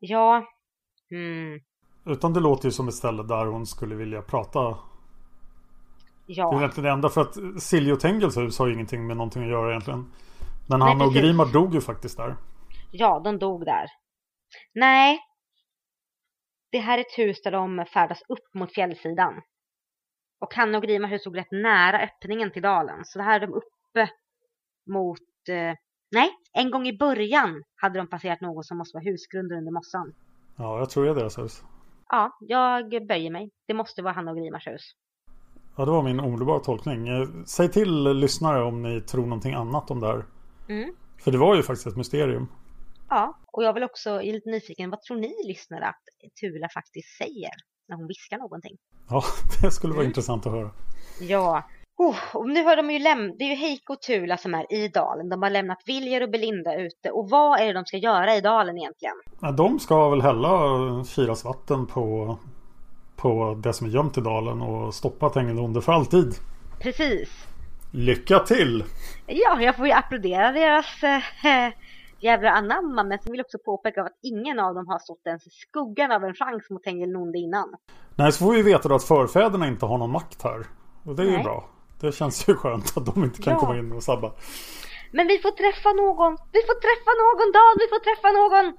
Ja. Hmm. Utan det låter ju som ett ställe där hon skulle vilja prata. Det är Ja. egentligen det enda för att Silje och Tengels hus har ju ingenting med någonting att göra egentligen. Men Nej, Hanna och. Grimar dog ju faktiskt där. Ja, de dog där. Nej. Det här är ett hus där de färdas upp mot fjällsidan. Och Hanna och Grimars hus stod rätt nära öppningen till dalen. Så det här är de uppe mot, eh, Nej, en gång i början hade de passerat någon som måste vara husgrunder under mossan. Ja, jag tror det är deras hus. Ja, jag böjer mig. Det måste vara han och Grimars hus. Ja, det var min omedelbara tolkning. Eh, Säg till lyssnare om ni tror någonting annat om det här. Mm. För det var ju faktiskt ett mysterium. Ja, och jag vill också, är lite nyfiken, vad tror ni lyssnare att Tula faktiskt säger när hon viskar någonting? Ja, <laughs> det skulle vara Mm. intressant att höra. Ja, oh, och nu har de ju lämnat, det är ju Heiko och Tula som är i dalen. De har lämnat Viljar och Belinda ute. Och vad är det de ska göra i dalen egentligen? Ja, De ska väl hälla Kiras vatten på, på det som är gömt i dalen och stoppa Tengil Onde för alltid. Precis. Lycka till! Ja, jag får ju applådera deras äh, jävla anamma. Men så vill jag också påpeka att ingen av dem har stått ens i skuggan av en chans mot Tengil Nonde innan. Nej, så får vi veta då att förfäderna inte har någon makt här. Och det är ju Nej. bra. Det känns ju skönt att de inte kan Ja. komma in och sabba. Men vi får träffa någon! Vi får träffa någon Dan! Vi får träffa någon!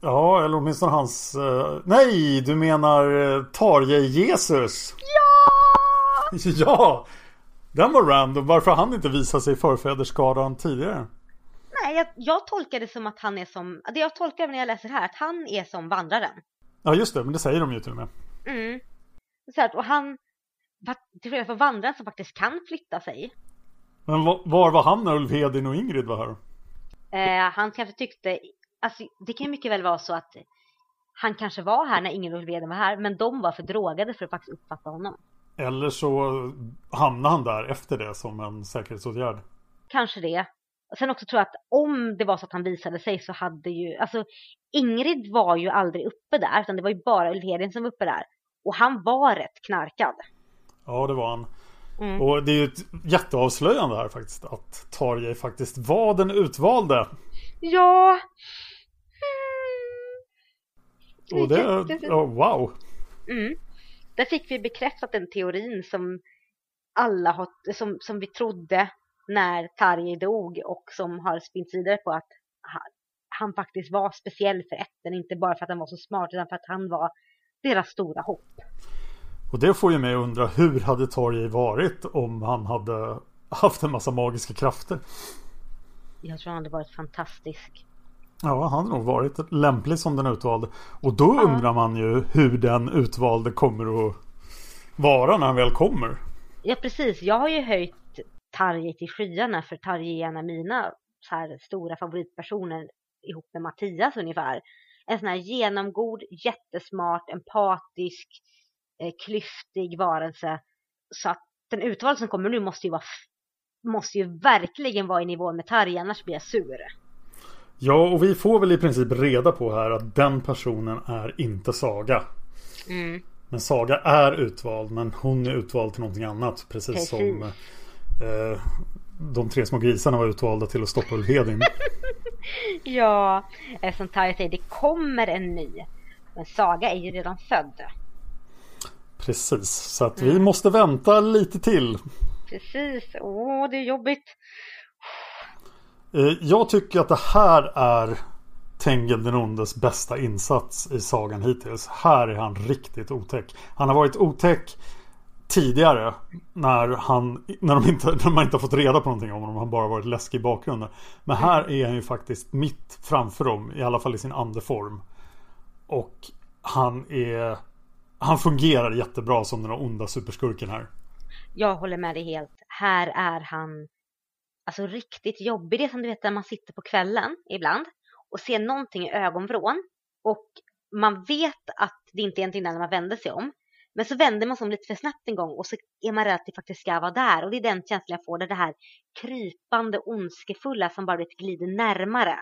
Ja, eller åtminstone hans... eh, nej, du menar uh, Tarje-Jesus? Ja! <laughs> Ja! Den var random. Varför han inte visat sig i förfädersskaran tidigare? Nej, jag, jag tolkar det som att han är som, det jag tolkar när jag läser här, att han är som vandraren. Ja, just det. Men det säger de ju till och med. Mm. Så att, och han, till skillnad från vandraren som faktiskt kan flytta sig. Men va- var var han när Ulf Hedin och Ingrid var här? Eh, han kanske tyckte, alltså det kan ju mycket väl vara så att han kanske var här när ingen Ulveden var här, men de var för drogade för att faktiskt uppfatta honom. Eller så hamnade han där efter det som en säkerhetsåtgärd. Kanske det. Och sen också tror jag att om det var så att han visade sig så hade ju, alltså Ingrid var ju aldrig uppe där, utan det var ju bara Ulvheden som var uppe där. Och han var rätt knarkad. Ja, det var han. Mm. Och det är ju ett jätteavslöjande här faktiskt. Att Tarjei faktiskt var den utvalde. Ja. Och det... Ja, wow. Mm. Där fick vi bekräftat den teorin som alla har, som, som vi trodde när Tarjei dog och som har spinnt vidare på att han, han faktiskt var speciell för ätten, inte bara för att han var så smart utan för att han var deras stora hopp. Och det får ju mig att undra hur hade Tarjei varit om han hade haft en massa magiska krafter? Jag tror han hade varit fantastisk. Ja, han hade nog varit lämplig som den utvalde. Och då Ja. undrar man ju hur den utvalde kommer att vara när han väl kommer. Ja precis, jag har ju höjt Tarjei till skyarna för Tarjei är en av mina så här stora favoritpersoner ihop med Mattias ungefär. En sån här genomgod, jättesmart, empatisk, eh, klyftig varelse. Så att den utvalda som kommer nu måste ju vara måste ju verkligen vara i nivå med Tarjei, annars blir jag sur. Ja, och vi får väl i princip reda på här att den personen är inte Saga. Mm. Men Saga är utvald, men hon är utvald till någonting annat. Precis, Precis. som eh, de tre små grisarna var utvalda till att stoppa Ulf Hedin. <laughs> Ja, som Tarjei säger, det kommer en ny. Men Saga är ju redan född. Precis, så att vi måste vänta lite till. Precis, åh det är jobbigt. Eh, Jag tycker att det här är Tengil den ondes bästa insats i sagan hittills. Här är han riktigt otäck. Han har varit otäck tidigare när, han, när, de inte, när man inte har fått reda på någonting om honom. Han bara varit läskig i bakgrunden. Men här är han ju faktiskt mitt framför dem. I alla fall i sin andeform. Och han är... Han fungerar jättebra som den onda superskurken här. Jag håller med dig helt. Här är han alltså riktigt jobbig. Det är som du vet när man sitter på kvällen ibland och ser någonting i ögonvrån och man vet att det inte är någonting där när man vänder sig om. Men så vänder man sig om lite för snabbt en gång och så är man rädd att det faktiskt ska vara där. Och det är den känslan jag får, där det här krypande ondskefulla som bara vet glider närmare.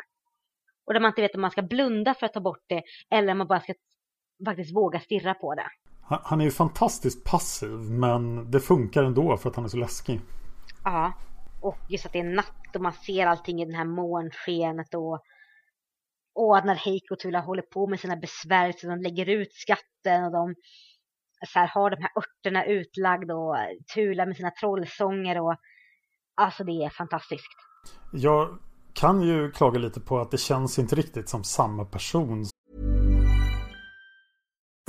Och där man inte vet om man ska blunda för att ta bort det eller om man bara ska faktiskt våga stirra på det. Han- är ju fantastiskt passiv men det funkar ändå för att han är så läskig. Ja, och just att det är natt och man ser allting i den här månskenet och och när Heiko och Tula håller på med sina besvärjelser, de lägger ut skatten och de så här, har de här örterna utlagda och Tula med sina trollsånger och alltså det är fantastiskt. Jag kan ju klaga lite på att det känns inte riktigt som samma person.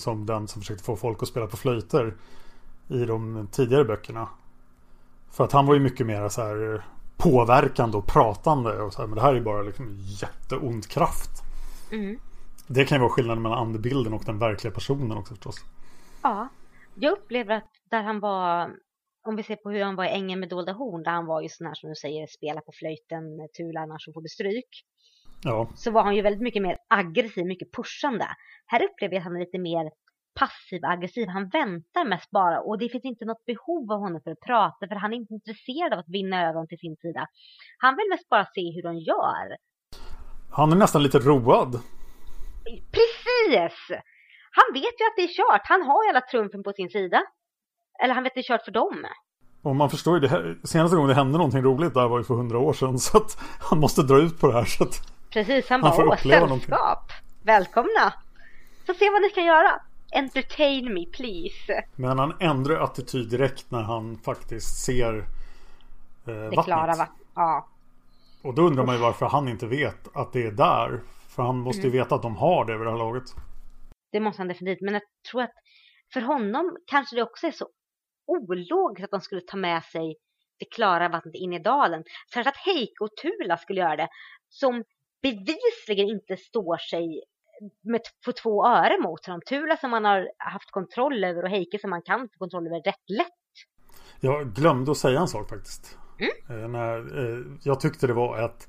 Som den som försökte få folk att spela på flöjter i de tidigare böckerna. För att han var ju mycket mer så här påverkande och pratande. Och så här, men det här är bara liksom jätteond kraft. Mm. Det kan ju vara skillnaden mellan andebilden och den verkliga personen också förstås. Ja, jag upplever att där han var, om vi ser på hur han var i Ängen med dolda horn, där han var ju sån här som du säger, spela på flöjten, tula annars så får du stryk. Ja, Så var han ju väldigt mycket mer aggressiv, mycket pushande. Här upplever jag att han är lite mer passiv aggressiv. Han väntar mest bara och det finns inte något behov av honom för att prata för han är inte intresserad av att vinna dem till sin sida. Han vill mest bara se hur de gör. han är nästan lite road. Precis! Han vet ju att det är kört. Han har ju alla trumfen på sin sida. Eller han vet att det är kört för dem. Och man förstår ju det här, senaste gången det hände någonting roligt där var ju för hundra år sedan. <laughs> Så att han måste dra ut på det här. Så att, Precis, han Han bara åh, sällskap. Välkomna! Så se vad ni kan göra. Entertain me please. men han ändrar attityd direkt när han faktiskt ser eh, Det vattnet. klara va? Ja. Och då undrar man ju varför han inte vet att det är där. För han måste Mm. ju veta att de har det vid det här laget. Det måste han definitivt. Men jag tror att för honom kanske det också är så ologiskt att de skulle ta med sig det klara vattnet in i dalen. Särskilt att Heike och Tula skulle göra det. Som bevisligen inte står sig med för två öre mot honom. Tula som man har haft kontroll över och Heike som man kan få kontroll över rätt lätt. Jag glömde att säga en sak faktiskt. Mm. Eh, när, eh, jag tyckte det var ett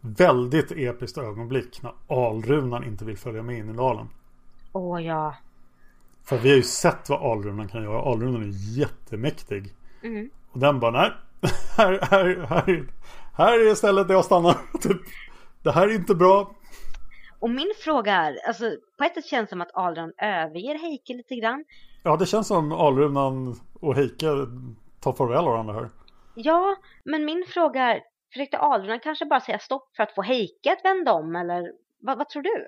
väldigt episkt ögonblick när Alrunan inte vill följa med in i dalen. Åh ja. För vi har ju sett vad Alrunan kan göra. Alrunan är jättemäktig. Mm. Och den bara nej. <laughs> Här, här, här, här är stället där jag stannar. <laughs> Typ, det här är inte bra. Och min fråga är, alltså på ett sätt känns det som att Adrian överger Heike lite grann. Ja det känns som Alrunan och Heike tar farväl av varandra här. Ja, men min fråga är, försökte Adrian kanske bara säga stopp för att få Heike att vända om eller vad, vad tror du?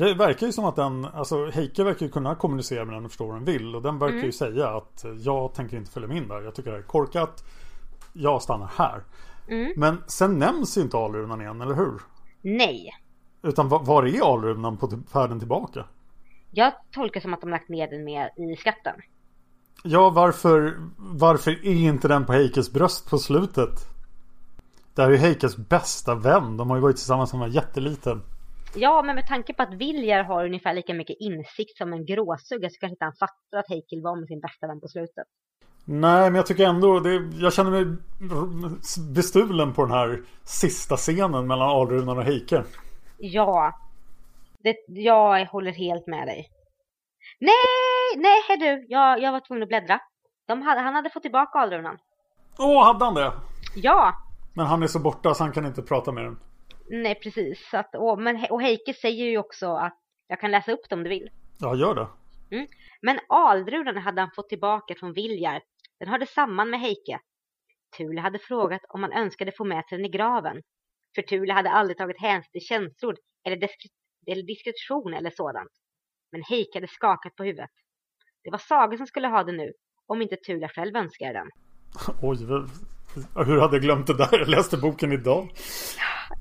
Det verkar ju som att den, alltså Heike verkar ju kunna kommunicera med den och förstå vad den vill. Och den verkar ju säga att jag tänker inte följa med in där. Jag tycker det här är korkat. Jag stannar här. Men sen nämns inte Alrunan igen, eller hur? Nej. Utan va- var är Alrunan på t- färden tillbaka? Jag tolkar som att de lagt ner den med i skatten. Ja, varför, varför är inte den på Heikes bröst på slutet? Det här är ju Heikes bästa vän. De har ju varit tillsammans sedan han var jätteliten. Ja, men med tanke på att Viljar har ungefär lika mycket insikt som en gråsugga så kanske inte han fattar att Heike var med sin bästa vän på slutet. Nej, men jag tycker ändå det, Jag känner mig bestulen på den här sista scenen mellan Alrunan och Heike. Ja, det, jag håller helt med dig. Nej, nej hej du, jag, jag var tvungen att bläddra. De hade, han hade fått tillbaka Alrunan. Åh, hade han det? Ja, Men han är så borta så han kan inte prata med den. nej precis. Att, och, men, och Heike säger ju också att jag kan läsa upp det om du vill. Ja, gör det. Men Aldrunan hade han fått tillbaka från Viljar. Den hörde samman med Heike. Tule hade frågat om han önskade få med sig den i graven. För Tule hade aldrig tagit hänsyn till känslor eller, diskre- eller diskretion eller sådant. Men Heike hade skakat på huvudet. Det var Saga som skulle ha den nu, om inte Tula själv önskade den. <laughs> Oj, hur hade jag glömt det där? Jag läste boken idag.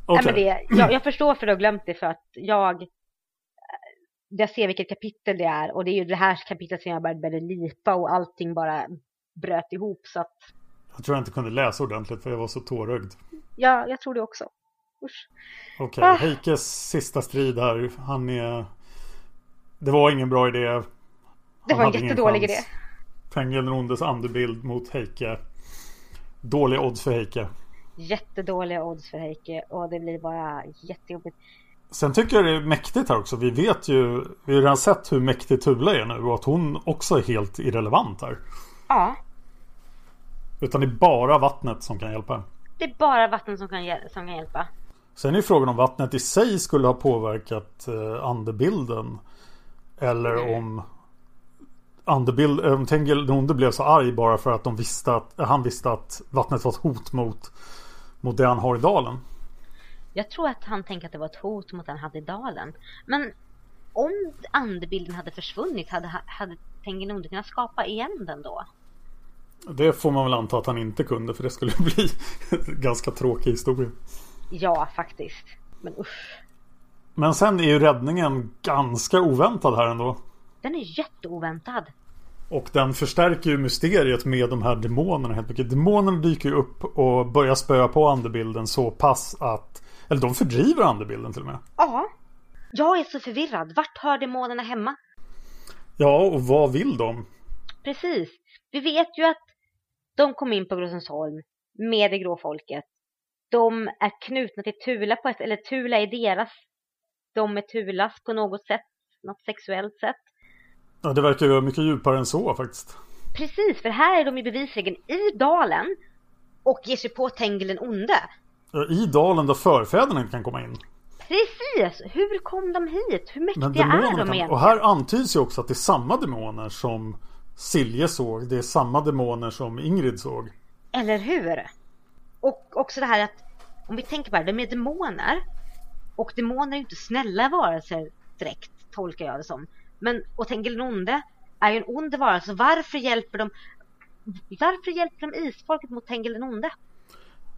Okay. Nej, men det, jag, jag förstår för att du har glömt det för att jag jag ser vilket kapitel det är och det är ju det här kapitlet som jag började lipa och allting bara bröt ihop så att Jag tror jag inte kunde läsa ordentligt för jag var så tårögd. Ja, jag tror det också. Usch. Okej, okay, ah. Heikes sista strid här. Han är... Det var ingen bra idé. Han det var en jättedålig idé. Tengil Rondes andebild mot Heike. Dåliga odds för Heike. Jättedåliga odds för Heike och det blir bara jättejobbigt. Sen tycker jag det är mäktigt här också. Vi vet ju, vi har redan sett hur mäktig Tula är nu och att hon också är helt irrelevant här. Ja. Utan det är bara vattnet som kan hjälpa. Det är bara vattnet som kan, som kan hjälpa. Sen är frågan om vattnet i sig skulle ha påverkat eh, andebilden. Eller mm. om andebild, eh, om Tengil Nonde blev så arg bara för att de visste att, han visste att vattnet var ett hot mot, mot det han har i dalen. Jag tror att han tänkte att det var ett hot mot den han hade i dalen. Men om andebilden hade försvunnit, hade, hade Tengenonde kunnat skapa igen den då? Det får man väl anta att han inte kunde för det skulle <laughs> bli en ganska tråkig historia. Ja, faktiskt. Men usch. Men sen är ju räddningen ganska oväntad här ändå. Den är jätteoväntad. Och den förstärker ju mysteriet med de här demonerna helt mycket. Demonerna dyker ju upp och börjar spöa på andebilden så pass att eller de fördriver andebilden till och med. Ja. Jag är så förvirrad. Vart hör demonerna hemma? Ja, och vad vill de? Precis. Vi vet ju att de kom in på Grosensholm med det grå folket. De är knutna till Tula på ett, eller Tula är deras. De är Tulas på något sätt, något sexuellt sätt. Ja, det verkar ju vara mycket djupare än så faktiskt. Precis, för här är de ju bevisligen i dalen och ger sig på Tengil den onde. I dalen där förfäderna inte kan komma in. Precis! Hur kom de hit? Hur mäktiga är de egentligen? Och här antyds ju också att det är samma demoner som Silje såg. Det är samma demoner som Ingrid såg. Eller hur? Och också det här att om vi tänker på det, de är demoner. Och demoner är ju inte snälla varelser direkt, tolkar jag det som. Men och Tengilonde är ju en ond varelse. Varför hjälper de Varför hjälper de isfolket mot Tengilonde?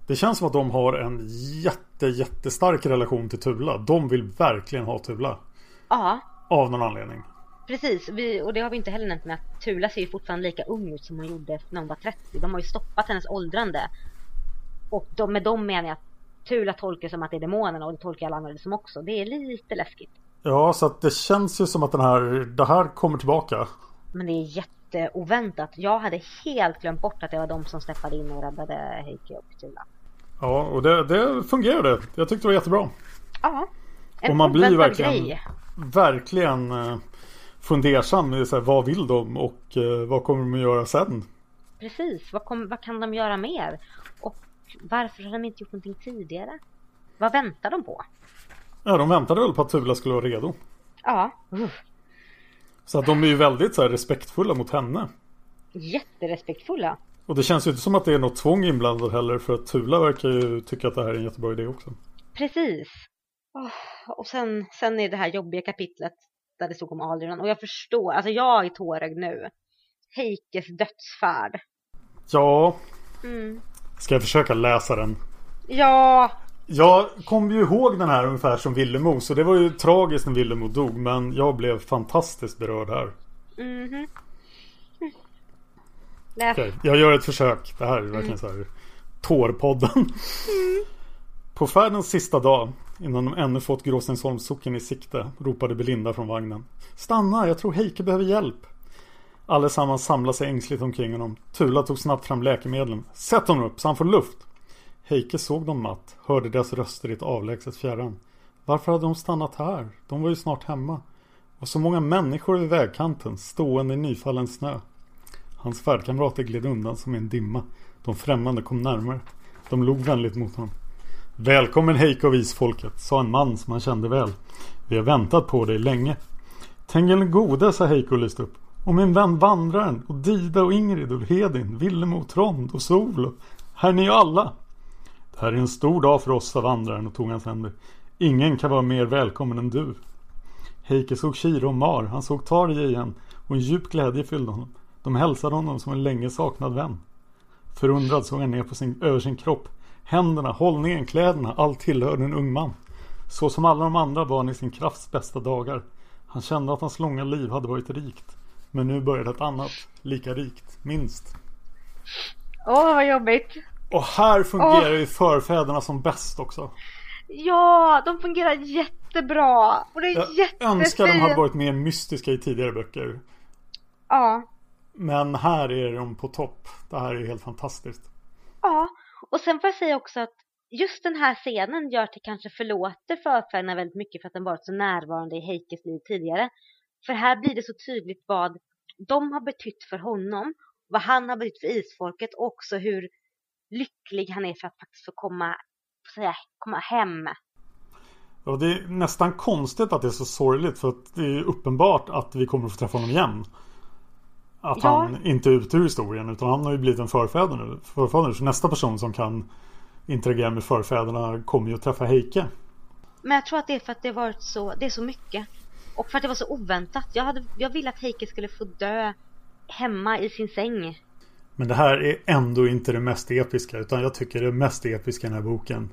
Det känns som att de har en jätte jättestark relation till Tula. De vill verkligen ha Tula. Ja. Av någon anledning. Precis, vi, och det har vi inte heller nämnt med att Tula ser ju fortfarande lika ung ut som hon gjorde när hon var 30. De har ju stoppat hennes åldrande. Och de, med dem menar jag att Tula tolkar som att det är demonerna och det tolkar alla andra som också. Det är lite läskigt. Ja, så att det känns ju som att den här, det här kommer tillbaka. Men det är jätteoväntat. Jag hade helt glömt bort att det var de som steppade in och räddade Heike och Tula. Ja, och det, det fungerade. Jag tyckte det var jättebra. Ja, en och man blir ju verkligen, grej. verkligen eh, fundersam. Så här, vad vill de och eh, vad kommer de att göra sen? Precis, vad, kom, vad kan de göra mer? Och varför har de inte gjort någonting tidigare? Vad väntar de på? Ja, de väntade väl på att Tula skulle vara redo. Ja. Uh. Så att de är ju väldigt så här, respektfulla mot henne. Jätterespektfulla. Och det känns ju inte som att det är något tvång inblandat heller för att Tula verkar ju tycka att det här är en jättebra idé också. Precis. Oh, och sen, sen är det här jobbiga kapitlet där det stod om Algernon och jag förstår, alltså jag är tårögd nu. Heikes dödsfärd. Ja. Mm. Ska jag försöka läsa den? Ja. Jag kom ju ihåg den här ungefär som Villemo så det var ju tragiskt när Villemo dog men jag blev fantastiskt berörd här. Mhm. Mm Okay, jag gör ett försök. Det här är verkligen mm. så här Tårpodden. Mm. På färdens sista dag, innan de ännu fått Gråstensholmssocken i sikte, ropade Belinda från vagnen. Stanna, jag tror Heike behöver hjälp. Allesammans samlade sig ängsligt omkring honom. Tula tog snabbt fram läkemedlen. Sätt honom upp så han får luft. Heike såg dem matt, hörde deras röster i ett avlägset fjärran. Varför hade de stannat här? De var ju snart hemma. Och så många människor vid vägkanten, stående i nyfallen snö. Hans färdkamrater gled undan som i en dimma. De främmande kom närmare. De log vänligt mot honom. Välkommen Heiko och visfolket, sa en man som han kände väl. Vi har väntat på dig länge. Tengil gode, sa Heiko och lyste upp. Och min vän vandraren och Dida och Ingrid och Hedin, Villemo, Trond och Sol här är ni alla. Det här är en stor dag för oss, sa vandraren och tog hans händer. Ingen kan vara mer välkommen än du. Heike såg Kira och Mar, han såg Tarje igen och en djup glädje fyllde honom. De hälsade honom som en länge saknad vän. Förundrad såg han ner på sin, över sin kropp. Händerna, hållningen, kläderna, allt tillhörde en ung man. Så som alla de andra barn i sin krafts bästa dagar. Han kände att hans långa liv hade varit rikt. Men nu började ett annat, lika rikt, minst. Åh, vad jobbigt. Och här fungerar ju förfäderna som bäst också. Ja, de fungerar jättebra. Och det är Jag jättefint. önskar de hade varit mer mystiska i tidigare böcker. Ja, Men här är de på topp. Det här är helt fantastiskt. ja. Och sen får jag säga också att just den här scenen gör att det kanske förlåter förfäderna väldigt mycket för att den varit så närvarande i Heikes liv tidigare. För här blir det så tydligt vad de har betytt för honom, vad han har betytt för isfolket och också hur lycklig han är för att faktiskt få komma, säga, komma hem. Och det är nästan konstigt att det är så sorgligt för att det är uppenbart att vi kommer att få träffa honom igen. Att Ja. han inte är ute ur historien utan han har ju blivit en förfäder nu. Förfader. Så nästa person som kan interagera med förfäderna kommer ju att träffa Heike. Men jag tror att det är för att det varit så, det är så mycket. Och för att det var så oväntat. Jag, hade, jag ville att Heike skulle få dö hemma i sin säng. Men det här är ändå inte det mest episka utan jag tycker det mest episka i den här boken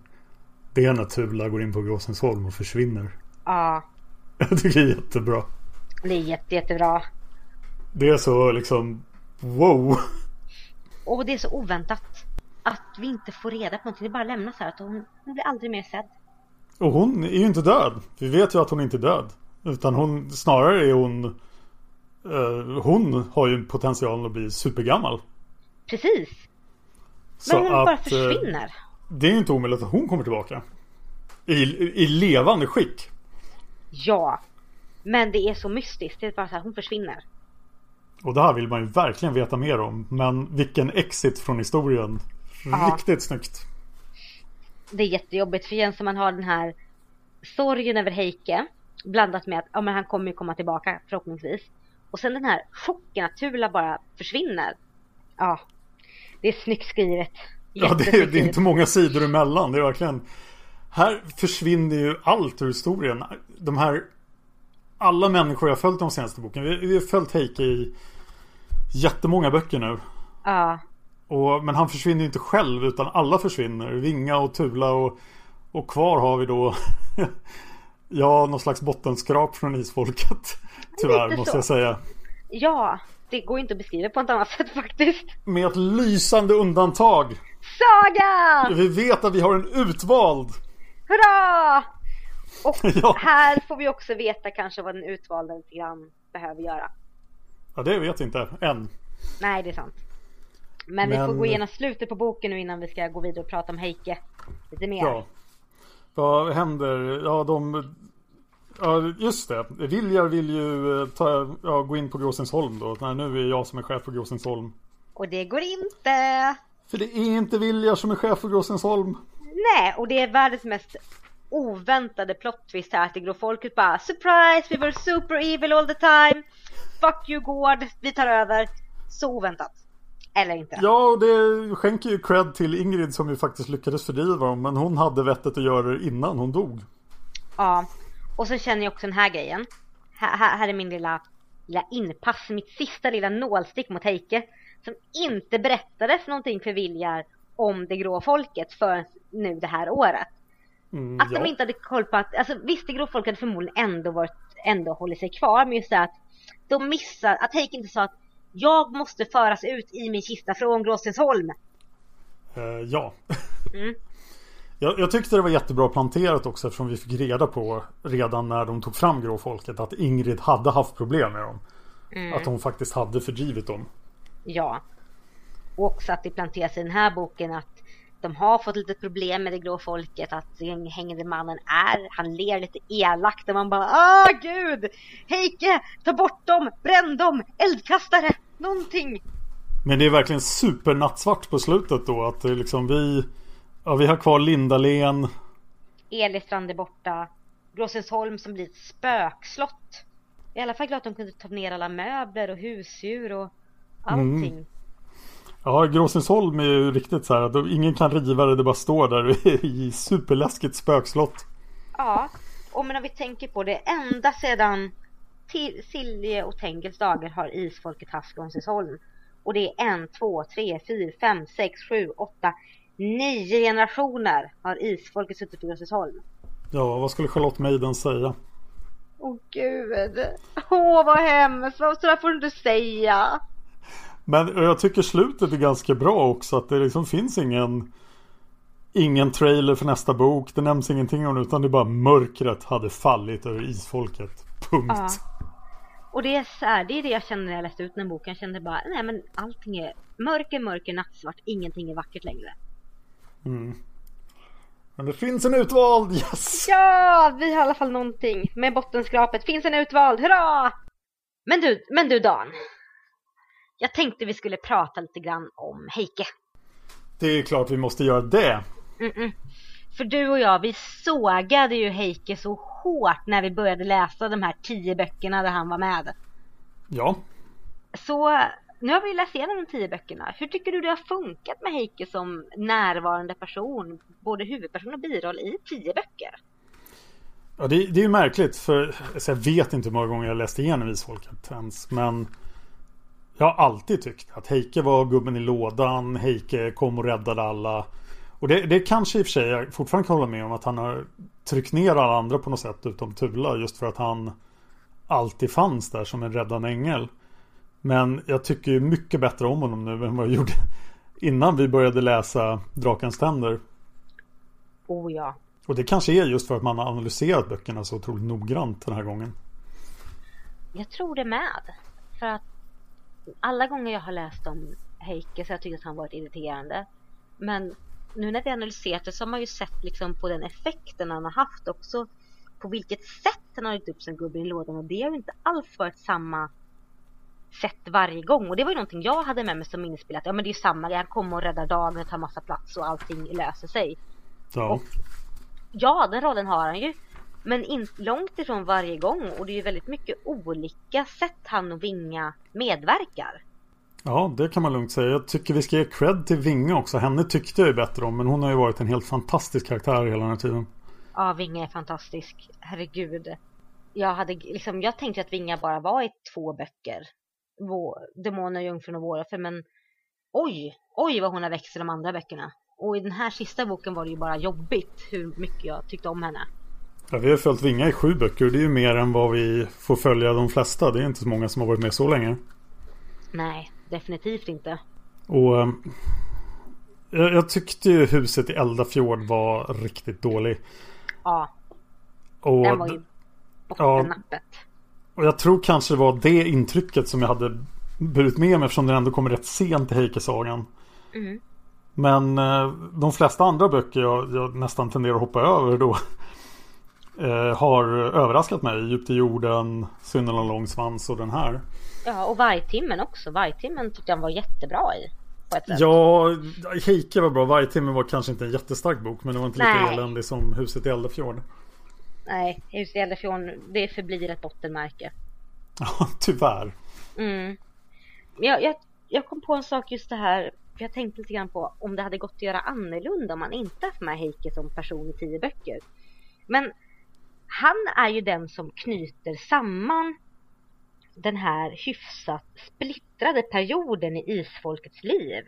Det är när Tula går in på Gråsensholm och försvinner. Ja, <laughs> Jag tycker det är jättebra. det är jätte, jättebra. Det är så liksom Wow! Och det är så oväntat. Att vi inte får reda på någonting. Det bara lämnas här. Att hon, hon blir aldrig mer sedd. Och hon är ju inte död. Vi vet ju att hon inte är död. Utan hon snarare är hon eh, Hon har ju potentialen att bli supergammal. Precis. Men hon bara att, eh, försvinner. Det är ju inte omöjligt att hon kommer tillbaka. I, I levande skick. Ja. Men det är så mystiskt. Det är bara så här, hon försvinner. Och det här vill man ju verkligen veta mer om. Men vilken exit från historien. Ja. Riktigt snyggt. Det är jättejobbigt. För igen som man har den här sorgen över Heike. Blandat med att ja, men han kommer ju komma tillbaka förhoppningsvis. Och sen den här chocken att Tula bara försvinner. Ja. Det är snyggt skrivet. Ja, det är, det är inte många sidor emellan. Det är verkligen... Här försvinner ju allt ur historien. De här... Alla människor jag följt de senaste boken. Vi, vi har följt Heike i jättemånga böcker nu. Ja. Och, men han försvinner ju inte själv utan alla försvinner. Vinga och Tula och, och kvar har vi då <laughs> Ja, någon slags bottenskrap från isfolket. Tyvärr Lite måste så. jag säga. Ja. Det går inte att beskriva på ett annat sätt faktiskt. Med ett lysande undantag. Saga! Vi vet att vi har en utvald. Hurra! Och <laughs> Ja. här får vi också veta kanske vad den utvalda lite grann behöver göra. Ja, det vet jag inte än. Nej, det är sant. Men, vi får Men- gå igenom slutet på boken nu innan vi ska gå vidare och prata om Heike lite mer. Ja. Vad händer? Ja, de... Ja, just det. Viljar vill ju eh, ta, ja, gå in på Gråsensholm då. Nej, nu är jag som är chef på Gråsensholm. Och det går inte. För det är inte Viljar som är chef för Gråsensholm. Nej, och det är världens mest oväntade plot twist här till gråfolket bara Surprise! We were super evil all the time! Fuck you Gård! Vi tar över! Så oväntat. Eller inte. Ja, och det skänker ju cred till Ingrid som ju faktiskt lyckades fördriva dem. Men hon hade vettet att göra det innan hon dog. Ja, och så känner jag också den här grejen. Här, här, här är min lilla, lilla inpass, mitt sista lilla nålstick mot Heike. Som inte berättades någonting för Viljar om det grå folket för nu det här året. Mm, Att ja. de inte hade koll på att, alltså visst det grå folket hade förmodligen ändå varit, ändå hållit sig kvar. Men just det att de missar, att Heike inte sa att jag måste föras ut i min kista från Gråstensholm. Eh, ja. Mm. <laughs> jag, jag tyckte det var jättebra planterat också eftersom vi fick reda på redan när de tog fram gråfolket att Ingrid hade haft problem med dem. Mm. Att hon faktiskt hade fördrivit dem. Ja. Och också att det planteras i den här boken att de har fått lite problem med det grå folket. Att den hängande mannen är, han ler lite elakt och man bara ah gud! Heike, ta bort dem, bränn dem, eldkastare, någonting. Men det är verkligen supernattsvart på slutet då. Att är liksom vi... Ja, vi har kvar Lindalen. Elistrand är borta. Gråsensholm som blir ett spökslott. I alla fall glad att de kunde ta ner alla möbler och husdjur och allting. Ja, Gråsensholm är ju riktigt så här att ingen kan riva det. Det bara står där <laughs> i superläskigt spökslott. Ja, och men om vi tänker på det ända sedan till Silje och Tengels dagar har isfolket haft Skånsesholm. Och det är en, två, tre, fyra, fem, sex, sju, åtta, nio generationer har isfolket suttit i Göteborgsholm. Ja, vad skulle Charlotte Maiden säga? Åh gud. Åh vad hemskt. Så där får du inte säga. Men jag tycker slutet är ganska bra också. Att det liksom finns ingen Ingen trailer för nästa bok. Det nämns ingenting om det utan det är bara mörkret hade fallit över isfolket. Punkt. Ja. Och det är så här, det är det jag kände när jag läste ut den boken. Jag kände bara, nej men allting är mörker, mörker, nattsvart. Ingenting är vackert längre. Mm. Men det finns en utvald, yes! Ja, vi har i alla fall någonting. Med bottenskrapet finns en utvald, hurra! Men du, men du Dan. Jag tänkte vi skulle prata lite grann om Heike. Det är klart vi måste göra det. Mm -mm. För du och jag, vi sågade ju Heike så hårt när vi började läsa de här tio böckerna där han var med. Ja. Så nu har vi läst igenom de tio böckerna. Hur tycker du det har funkat med Heike som närvarande person, både huvudperson och biroll i tio böcker? Ja, det, det är ju märkligt för jag vet inte hur många gånger jag läst igenom Isfolket ens, men jag har alltid tyckt att Heike var gubben i lådan, Heike kom och räddade alla. Och det, det kanske i och för sig jag fortfarande kan hålla med om att han har tryckt ner alla andra på något sätt utom Tula just för att han alltid fanns där som en räddande ängel. Men jag tycker mycket bättre om honom nu än vad jag gjorde <laughs> innan vi började läsa Drakens tänder. Oh ja. Och det kanske är just för att man har analyserat böckerna så otroligt noggrant den här gången. Jag tror det med. För att alla gånger jag har läst om Heike så har jag tyckt att han varit irriterande. Men nu när vi analyserat det så har man ju sett liksom på den effekten han har haft också. På vilket sätt han har gjort upp sin gubbe i lådan och det har ju inte alls varit samma sätt varje gång. Och det var ju någonting jag hade med mig som. Att ja men det är ju samma, han kommer och räddar dagen och tar massa plats och allting löser sig. Ja. Och, ja, den rollen har han ju. Men inte långt ifrån varje gång och det är ju väldigt mycket olika sätt han och Vinga medverkar. Ja, det kan man lugnt säga. Jag tycker vi ska ge cred till Vinga också. Henne tyckte jag ju bättre om, men hon har ju varit en helt fantastisk karaktär hela den här tiden. Ja, Vinga är fantastisk. Herregud. Jag hade liksom, jag tänkte att Vinga bara var i två böcker. Demoner, Jungfrun och Våroffer, men oj, oj vad hon har växt i de andra böckerna. Och i den här sista boken var det ju bara jobbigt hur mycket jag tyckte om henne. Ja, vi har följt Vinga i sju böcker. Det är ju mer än vad vi får följa de flesta. Det är inte så många som har varit med så länge. Nej, definitivt inte. Och eh, jag, jag, tyckte ju huset i Eldafjord var riktigt dålig. Ja. Och, den var ju bottennappet. Ja, och jag tror kanske det var det intrycket som jag hade burit med mig eftersom den ändå kommer rätt sent i Heike-sagan. Mm. Men eh, de flesta andra böcker jag, jag, nästan tenderar att hoppa över då eh, har överraskat mig. Djupt i jorden, om lång svans och den här. Ja, och Vargtimmen också. Vargtimmen tyckte jag var jättebra i. Ja, Heike var bra. Vargtimmen var kanske inte en jättestark bok men det var inte lika eländig som Huset i Eldefjord. Nej, Huset i Eldefjord det förblir ett bottenmärke. <laughs> Ja, tyvärr. Mm. Jag, jag, jag kom på en sak just det här. För jag tänkte lite grann på om det hade gått att göra annorlunda om man inte haft med Heike som person i tio böcker. Men han är ju den som knyter samman den här hyfsat splittrade perioden i isfolkets liv.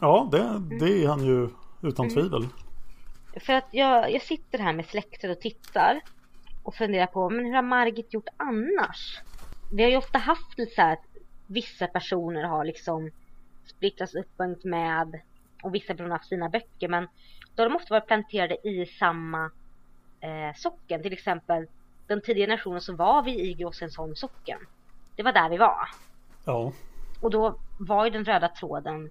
Ja, det, det är han ju utan mm. tvivel. För att jag, jag sitter här med släktet och tittar och funderar på men hur har Margit gjort annars? Vi har ju ofta haft så här att vissa personer har liksom splittrats upp med och vissa personer har haft sina böcker men då har de ofta varit planterade i samma eh, socken. Till exempel den tidiga generationen så var vi i Gråsensholm socken. Det var där vi var. Ja. Och då var ju den röda tråden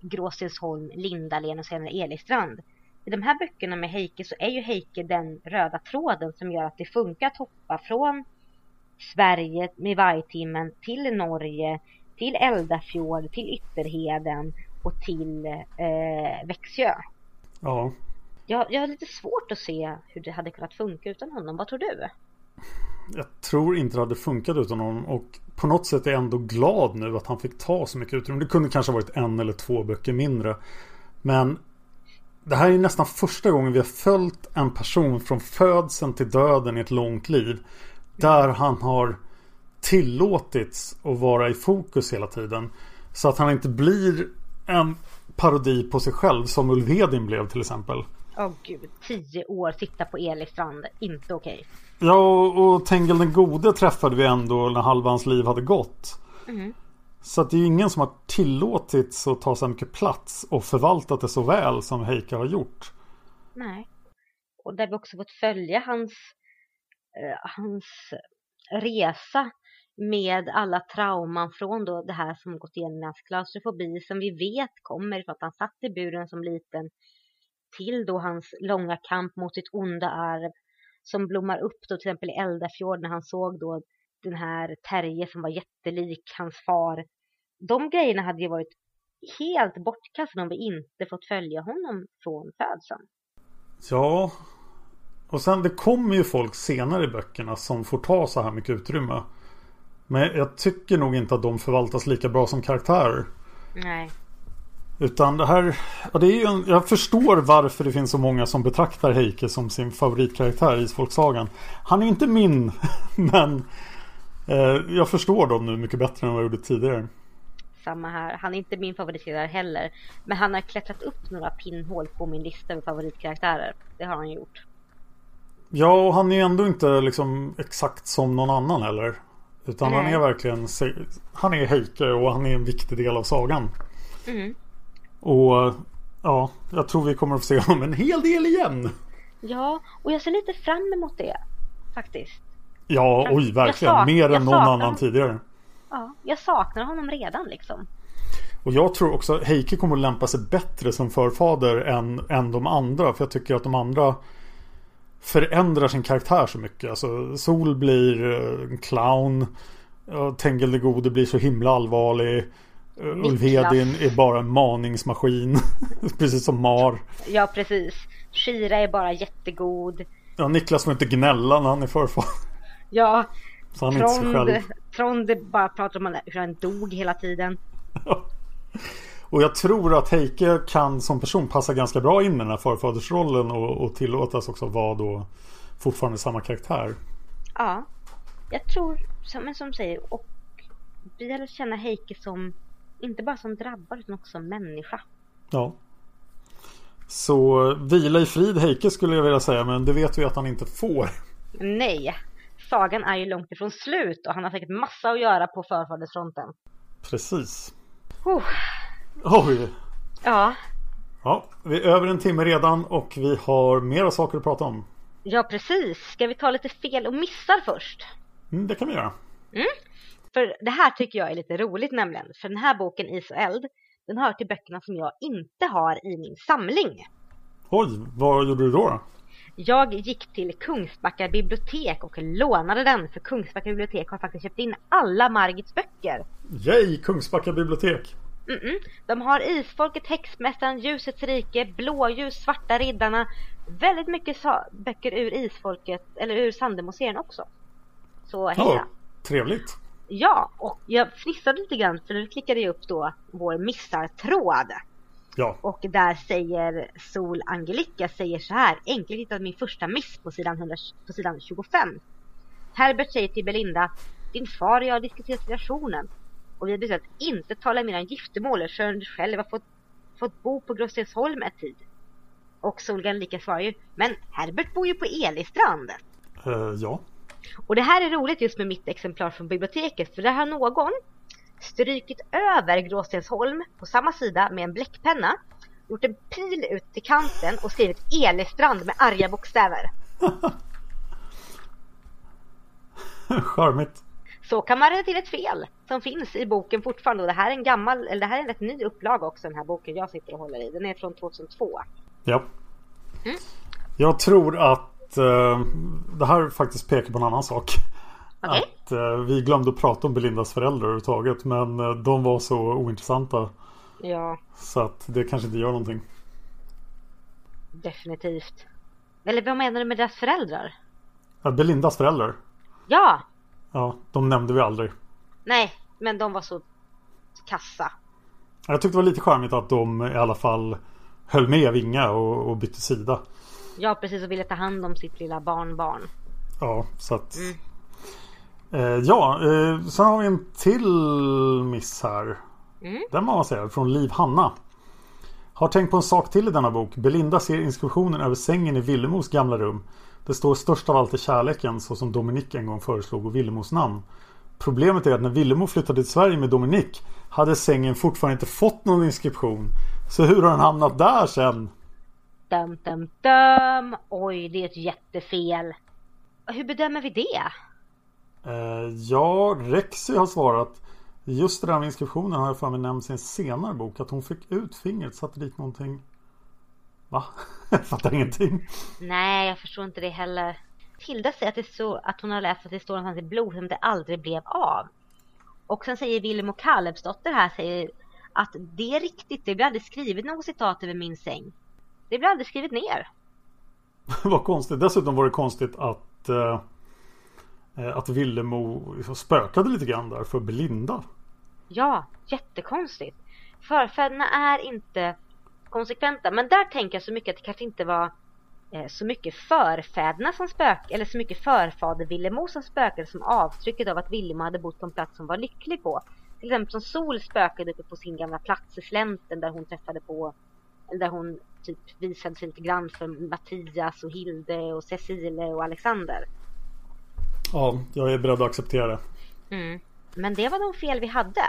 Gråstensholm, Lindalen och senare Elistrand. I de här böckerna med Heike så är ju Heike den röda tråden som gör att det funkar att hoppa från Sverige med vargtimmen till Norge, till Eldafjord, till Ytterheden och till eh, Växjö. Ja. Jag, jag har lite svårt att se hur det hade kunnat funka utan honom. Vad tror du? Jag tror inte det hade funkat utan honom och på något sätt är jag ändå glad nu att han fick ta så mycket utrymme. Det kunde kanske ha varit en eller två böcker mindre. Men det här är nästan första gången vi har följt en person från födseln till döden i ett långt liv. Där han har tillåtits att vara i fokus hela tiden. Så att han inte blir en parodi på sig själv som Ulf Hedin blev till exempel. Åh oh, gud, tio år sitta på Elistrand, inte okej. Okay. Ja, och, och Tengil den gode träffade vi ändå när halva hans liv hade gått. Mm. Så det är ingen som har tillåtits att ta så mycket plats och förvaltat det så väl som Heike har gjort. Nej. Och där vi också fått följa hans, eh, hans resa med alla trauman från då det här som gått igenom hans klaustrofobi som vi vet kommer för att han satt i buren som liten till då hans långa kamp mot sitt onda arv som blommar upp då till exempel i Eldafjord när han såg då den här Terje som var jättelik hans far. De grejerna hade ju varit helt bortkastade om vi inte fått följa honom från födseln. Ja, och sen det kommer ju folk senare i böckerna som får ta så här mycket utrymme. Men jag tycker nog inte att de förvaltas lika bra som karaktärer. Nej. Utan det här, ja, det är ju en, jag förstår varför det finns så många som betraktar Heike som sin favoritkaraktär i Isfolksagan. Han är inte min, <laughs> men eh, jag förstår dem nu mycket bättre än vad jag gjorde tidigare. Samma här, han är inte min favoritkaraktär heller. Men han har klättrat upp några pinnhål på min lista med favoritkaraktärer. Det har han gjort. Ja, och han är ändå inte liksom exakt som någon annan heller. Utan Nej. han är verkligen Han är Heike och han är en viktig del av sagan. Mm. Och ja, jag tror vi kommer att få se honom en hel del igen. Ja, och jag ser lite fram emot det. Faktiskt. Ja, oj, verkligen. Mer än någon annan honom. tidigare. Ja, jag saknar honom redan liksom. Och jag tror också Heike kommer att lämpa sig bättre som förfader än, än de andra. För jag tycker att de andra förändrar sin karaktär så mycket. Alltså Sol blir en clown. Tengil de Gode blir så himla allvarlig. Ulvedin är bara en maningsmaskin. <laughs> precis som Mar. Ja, precis. Shira är bara jättegod. Ja, Niklas får inte gnälla när han är förfader. Ja. <laughs> Så han Trond, inte sig själv. Trond bara pratar om hur han dog hela tiden. Och jag tror att Heike kan som person passa ganska bra in i den här förfadersrollen och, och tillåtas också vara då fortfarande samma karaktär. Ja, jag tror, som, som säger, och vi lär känna Heike som, inte bara som drabbad utan också människa. Ja. Så vila i frid Heike skulle jag vilja säga, men det vet vi att han inte får. Nej, sagan är ju långt ifrån slut och han har säkert massa att göra på förfadersfronten. Precis. Uh. Oj! Ja. Ja, vi är över en timme redan och vi har mera saker att prata om. Ja, precis. Ska vi ta lite fel och missar först? Mm, det kan vi göra. Mm. För det här tycker jag är lite roligt nämligen. För den här boken Is och eld, den hör till böckerna som jag inte har i min samling. Oj, vad gjorde du då? Jag gick till Kungsbacka bibliotek och lånade den för Kungsbacka bibliotek har faktiskt köpt in alla Margits böcker. Yay, Kungsbacka bibliotek! Mm -mm. De har Isfolket, Häxmästaren, Ljusets rike, Blåljus, Svarta riddarna. Väldigt mycket böcker ur Isfolket, eller ur Sandemoserien också. Så heja! Oh, trevligt! Ja, och jag fnissade lite grann för nu klickade jag upp då vår missartråd. Ja. Och där säger Sol Angelica säger så här. Enkelt hittade min första miss på sidan, 100, på sidan 25. Herbert säger till Belinda. Din far och jag har diskuterat situationen. Och vi har bestämt att inte tala mer än giftermål förrän du själv har fått, fått bo på Grossensholm ett tid. Och Sol Angelica svarar ju. Men Herbert bor ju på Elistrand. Uh, ja. Och det här är roligt just med mitt exemplar från biblioteket. För där har någon strykit över Gråstensholm på samma sida med en bläckpenna, gjort en pil ut till kanten och skrivit Elestrand med arga bokstäver. <laughs> Charmigt. Så kan man rätta till ett fel som finns i boken fortfarande. Och det här är en gammal, eller det här är en rätt ny upplaga också, den här boken jag sitter och håller i. Den är från 2002. Ja. Mm. Jag tror att uh, det här faktiskt pekar på en annan sak. Okay. Att eh, vi glömde att prata om Belindas föräldrar överhuvudtaget. Men eh, de var så ointressanta. Ja. Så att det kanske inte gör någonting. Definitivt. Eller vad menar du med deras föräldrar? Ja, Belindas föräldrar. Ja. Ja, de nämnde vi aldrig. Nej, men de var så kassa. Jag tyckte det var lite charmigt att de i alla fall höll med Vinga och, och bytte sida. Ja, precis och ville ta hand om sitt lilla barnbarn. Ja, så att... Mm. Eh, ja, eh, sen har vi en till miss här. Mm. Den var man säga, från Liv Hanna. Har tänkt på en sak till i denna bok. Belinda ser inskriptionen över sängen i Villemos gamla rum. Det står störst av allt är kärleken så som Dominique en gång föreslog och Villemos namn. Problemet är att när Villemo flyttade till Sverige med Dominique hade sängen fortfarande inte fått någon inskription. Så hur har den hamnat där sen? Dum, dum, dum. Oj, det är ett jättefel. Hur bedömer vi det? Eh, ja, Rexy har svarat. Just det där med inskriptionen har jag för mig nämnts i en senare bok. Att hon fick ut fingret, satte dit någonting. Va? <laughs> jag fattar ingenting. Nej, jag förstår inte det heller. Hilda säger att, det så, att hon har läst att det står någonstans i blod som det aldrig blev av. Och sen säger Willem och Kalebsdotter här säger att det är riktigt, det blir aldrig skrivet något citat över min säng. Det blir aldrig skrivet ner. <laughs> Vad konstigt. Dessutom var det konstigt att eh, att Villemo spökade lite grann där för Belinda. Ja, jättekonstigt. Förfäderna är inte konsekventa. Men där tänker jag så mycket att det kanske inte var eh, så mycket förfäderna som spök eller så mycket förfader Villemo som spökade som avtrycket av att Villemo hade bott på en plats som var lycklig på. Till exempel som Sol spökade uppe på sin gamla plats i slänten där hon träffade på där hon typ visade sig lite grann för Mattias och Hilde och Cecile och Alexander. Ja, jag är beredd att acceptera det. Mm. Men det var de fel vi hade.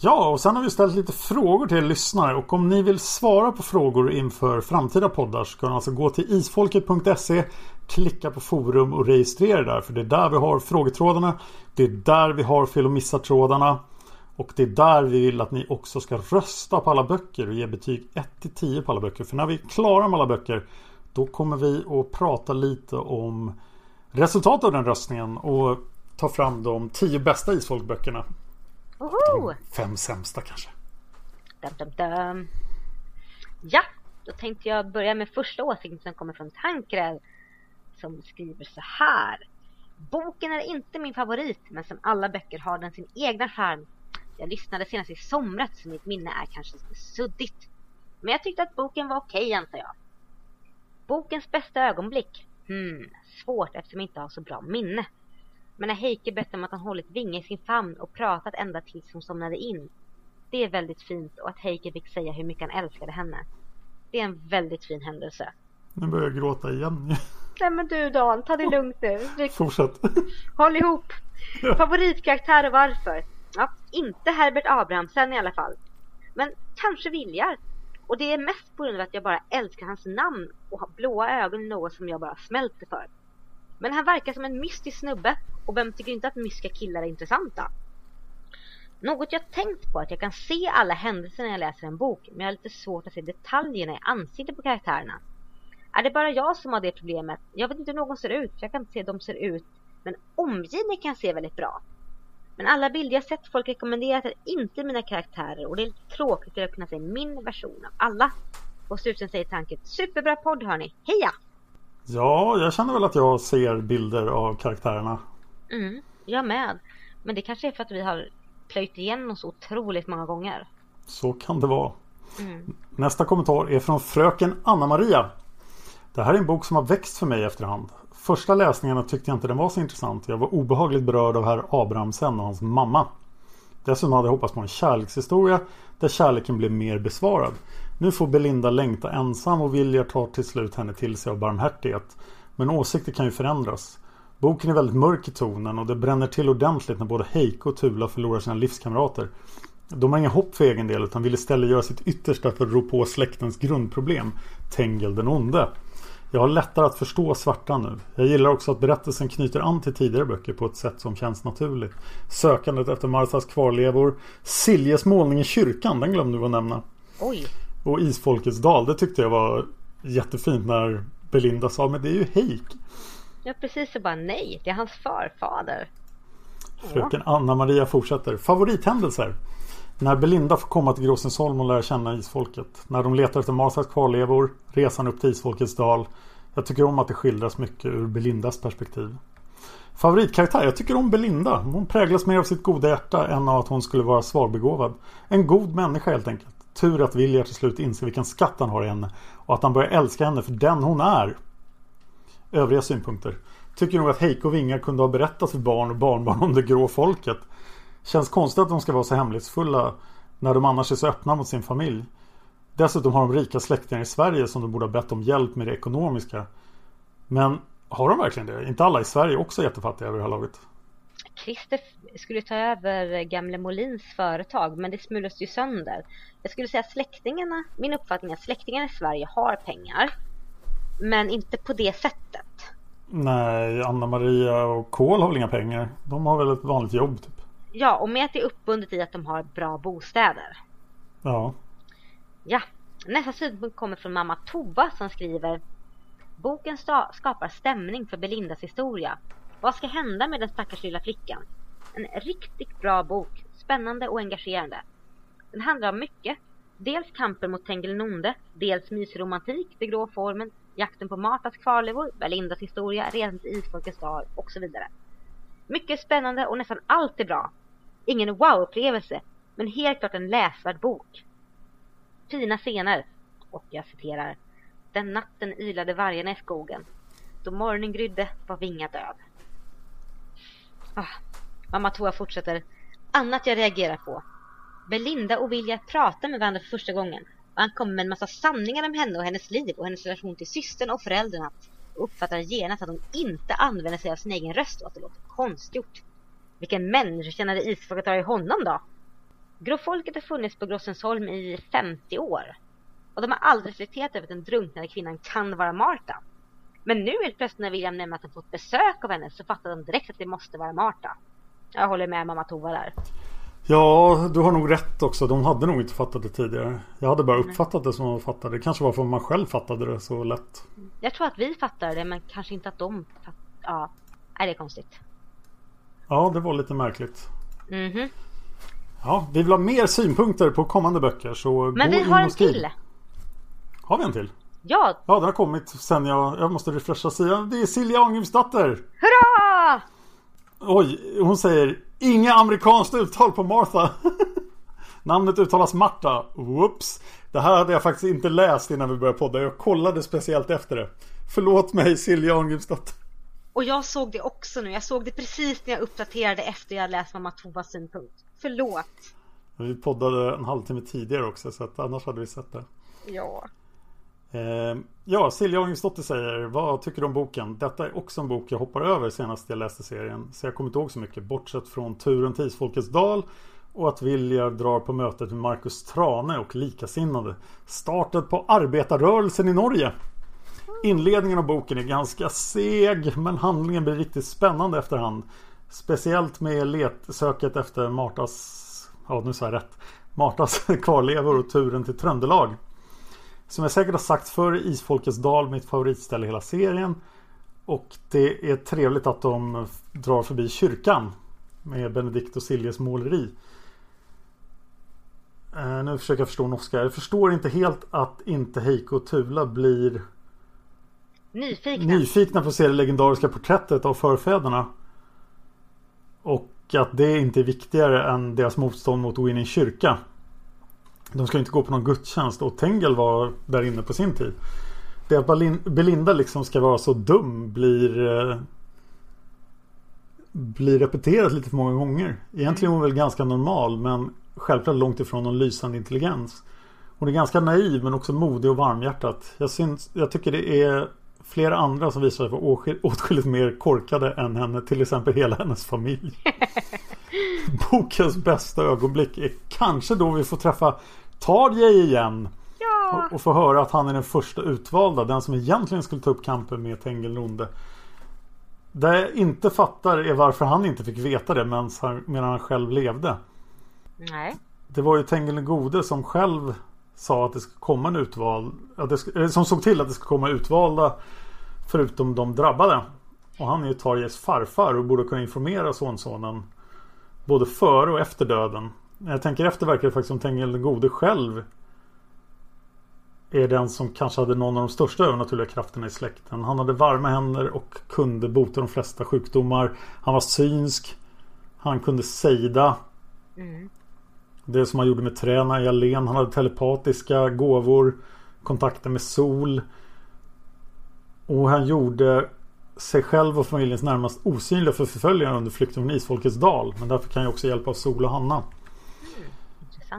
Ja, och sen har vi ställt lite frågor till er lyssnare och om ni vill svara på frågor inför framtida poddar så kan ni alltså gå till isfolket.se Klicka på forum och registrera där för det är där vi har frågetrådarna Det är där vi har fel och missar-trådarna Och det är där vi vill att ni också ska rösta på alla böcker och ge betyg 1 10 på alla böcker för när vi är klara med alla böcker Då kommer vi att prata lite om resultatet av den röstningen och ta fram de 10 bästa isfolkböckerna Woho! Fem sämsta kanske. Dum, dum, dum. Ja, då tänkte jag börja med första åsikten som kommer från Tankred. Som skriver så här. Boken är inte min favorit, men som alla böcker har den sin egna charm. Jag lyssnade senast i somras, så mitt minne är kanske lite suddigt. Men jag tyckte att boken var okej, antar jag. Bokens bästa ögonblick? Hmm, svårt eftersom jag inte har så bra minne. Men när Heike berättar om att han hållit Vinge i sin famn och pratat ända tills hon somnade in. Det är väldigt fint och att Heike fick säga hur mycket han älskade henne. Det är en väldigt fin händelse. Nu börjar jag gråta igen. <laughs> Nej men du Dan, ta det lugnt nu. Fortsätt. Håll ihop. Favoritkaraktär och varför? Ja, inte Herbert Abrahamsen i alla fall. Men kanske Viljar. Och det är mest på grund av att jag bara älskar hans namn och har blåa ögon något som jag bara smälter för. Men han verkar som en mystisk snubbe och vem tycker inte att mystiska killar är intressanta? Något jag tänkt på är att jag kan se alla händelser när jag läser en bok men jag har lite svårt att se detaljerna i ansiktet på karaktärerna. Är det bara jag som har det problemet? Jag vet inte hur någon ser ut, jag kan inte se hur de ser ut. Men omgivningen kan jag se väldigt bra. Men alla bilder jag sett folk rekommenderat är inte mina karaktärer och det är lite tråkigt för att kunna se min version av alla. Och slutligen säger tanken, superbra podd hörni, heja! Ja, jag känner väl att jag ser bilder av karaktärerna. Mm, jag med. Men det kanske är för att vi har plöjt igenom så otroligt många gånger. Så kan det vara. Mm. Nästa kommentar är från fröken Anna-Maria. Det här är en bok som har växt för mig efterhand. Första läsningarna tyckte jag inte den var så intressant. Jag var obehagligt berörd av herr Abrahamsen och hans mamma. Dessutom hade jag hoppats på en kärlekshistoria där kärleken blev mer besvarad. Nu får Belinda längta ensam och Vilja tar till slut henne till sig av barmhärtighet. Men åsikter kan ju förändras. Boken är väldigt mörk i tonen och det bränner till ordentligt när både Heike och Tula förlorar sina livskamrater. De har inga hopp för egen del utan vill istället göra sitt yttersta för att rå på släktens grundproblem. Tengel den onde. Jag har lättare att förstå svarta nu. Jag gillar också att berättelsen knyter an till tidigare böcker på ett sätt som känns naturligt. Sökandet efter Marthas kvarlevor. Siljes målning i kyrkan, den glömde vi att nämna. Oj. Och Isfolkets dal, det tyckte jag var jättefint när Belinda sa men det är ju Heik. Ja precis, så bara nej, det är hans förfader. Fröken Anna-Maria fortsätter. Favorithändelser? När Belinda får komma till Gråsensholm och lära känna isfolket. När de letar efter Marthas kvarlevor. Resan upp till Isfolkets dal. Jag tycker om att det skildras mycket ur Belindas perspektiv. Favoritkaraktär? Jag tycker om Belinda. Hon präglas mer av sitt goda hjärta än av att hon skulle vara svagbegåvad. En god människa helt enkelt. Tur att Vilja till slut inser vilken skatt han har i henne. Och att han börjar älska henne för den hon är. Övriga synpunkter. tycker nog att Heiko Vinga kunde ha berättat för barn och barnbarn om det grå folket. Känns konstigt att de ska vara så hemlighetsfulla när de annars är så öppna mot sin familj. Dessutom har de rika släktingar i Sverige som de borde ha bett om hjälp med det ekonomiska. Men har de verkligen det? Inte alla i Sverige också jättefattiga över det här laget? Christer skulle ta över gamle Molins företag men det smulas ju sönder. Jag skulle säga släktingarna, min uppfattning är att släktingarna i Sverige har pengar. Men inte på det sättet. Nej, Anna-Maria och Kohl har väl inga pengar. De har väl ett vanligt jobb typ. Ja, och med att det är uppbundet i att de har bra bostäder. Ja. Ja, nästa synpunkt kommer från mamma Tova som skriver Boken skapar stämning för Belindas historia. Vad ska hända med den stackars lilla flickan? En riktigt bra bok, spännande och engagerande. Den handlar om mycket. Dels kampen mot Tengilnonde, dels mysromantik, det grå formen, jakten på Martas kvarlevor, Belindas historia, resan till Isfolkets dal och så vidare. Mycket spännande och nästan allt är bra. Ingen wow-upplevelse, men helt klart en läsvärd bok. Fina scener. Och jag citerar. Den natten ylade vargarna i skogen. Då morgonen grydde var Vinga död. Ah, mamma Toa fortsätter. Annat jag reagerar på. Belinda och Vilja pratar med varandra för första gången. Och han kommer med en massa sanningar om henne och hennes liv och hennes relation till systern och föräldrarna. Och uppfattar genast att hon inte använder sig av sin egen röst och att det låter konstgjort. Vilken människokännare isfolket har i honom då? Gråfolket har funnits på Grossensholm i 50 år. Och de har aldrig reflekterat över att den drunknade kvinnan kan vara Marta. Men nu helt plötsligt när William nämner att han fått besök av henne så fattar de direkt att det måste vara Marta. Jag håller med mamma Tova där. Ja, du har nog rätt också. De hade nog inte fattat det tidigare. Jag hade bara uppfattat det som de fattade. Det kanske var för att man själv fattade det så lätt. Jag tror att vi fattade det men kanske inte att de fattade. Ja, är det är konstigt. Ja, det var lite märkligt. Mm ja, vi vill ha mer synpunkter på kommande böcker så Men gå vi har en och skriv. till. Har vi en till? Ja, Ja, den har kommit sen jag... Jag måste refresha sidan. Det är Silja Ångimsdotter! hurra! Oj, hon säger Inga amerikanskt uttal på Martha. <laughs> Namnet uttalas Marta. Whoops. Det här hade jag faktiskt inte läst innan vi började podda. Jag kollade speciellt efter det. Förlåt mig Silja Ångimsdotter. Och jag såg det också nu. Jag såg det precis när jag uppdaterade efter jag läst mamma Tovas synpunkt. Förlåt. Vi poddade en halvtimme tidigare också så att annars hade vi sett det. Ja. Eh, ja, Silja Ångensdotter säger Vad tycker du om boken? Detta är också en bok jag hoppar över senast jag läste serien. Så jag kommer inte ihåg så mycket. Bortsett från turen till Isfolkets dal och att Vilja drar på mötet med Markus Trane och likasinnade. Startet på arbetarrörelsen i Norge. Inledningen av boken är ganska seg men handlingen blir riktigt spännande efterhand. Speciellt med letsöket efter Martas, ja nu sa jag rätt, Martas <laughs> kvarlevor och turen till Tröndelag. Som jag säkert har sagt förr är Isfolkets dal mitt favoritställe i hela serien. Och det är trevligt att de drar förbi kyrkan med Benedikt och Siljes måleri. Eh, nu försöker jag förstå norska. Jag förstår inte helt att inte Heiko och Tula blir Nyfikna. nyfikna på att se det legendariska porträttet av förfäderna. Och att det inte är viktigare än deras motstånd mot Winning kyrka. De ska inte gå på någon gudstjänst och Tengel var där inne på sin tid. Det att Belinda liksom ska vara så dum blir eh, blir repeterat lite för många gånger. Egentligen är hon väl ganska normal men självklart långt ifrån någon lysande intelligens. Hon är ganska naiv men också modig och varmhjärtat. Jag, syns, jag tycker det är flera andra som visar sig vara åtskil- åtskilligt mer korkade än henne. Till exempel hela hennes familj. <laughs> Bokens bästa ögonblick är kanske då vi får träffa Tarjei igen. Ja. Och, och få höra att han är den första utvalda. Den som egentligen skulle ta upp kampen med Tengilnonde. Det jag inte fattar är varför han inte fick veta det medan han, medan han själv levde. Nej. Det var ju Tengil Gode som själv sa att det skulle komma en utvald. Att det, eller eh, som såg till att det skulle komma utvalda. Förutom de drabbade. Och han är ju Tarjes farfar och borde kunna informera sonsonen. Både före och efter döden. När jag tänker efter verkar det faktiskt som Tengil den gode själv. Är den som kanske hade någon av de största övernaturliga krafterna i släkten. Han hade varma händer och kunde bota de flesta sjukdomar. Han var synsk. Han kunde sejda. Mm. Det som han gjorde med träna i Alen. Han hade telepatiska gåvor. Kontakter med sol. Och han gjorde sig själv och familjens närmast osynliga för förföljarna under flykten från Isfolkets dal. Men därför kan jag också hjälpa av Sol och Hanna.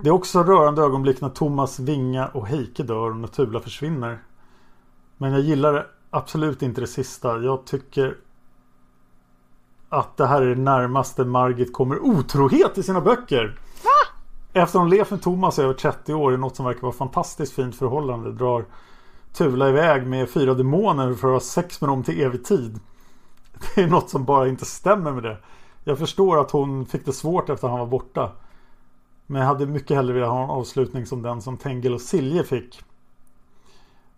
Det är också rörande ögonblick när Thomas, Vinga och Heike dör och när Tula försvinner. Men jag gillar absolut inte det sista. Jag tycker att det här är det närmaste Margit kommer otrohet i sina böcker. Efter hon levt med Thomas i över 30 år i något som verkar vara fantastiskt fint förhållande drar Tula iväg med fyra demoner för att ha sex med dem till evig tid. Det är något som bara inte stämmer med det. Jag förstår att hon fick det svårt efter att han var borta. Men jag hade mycket hellre velat ha en avslutning som den som Tengil och Silje fick.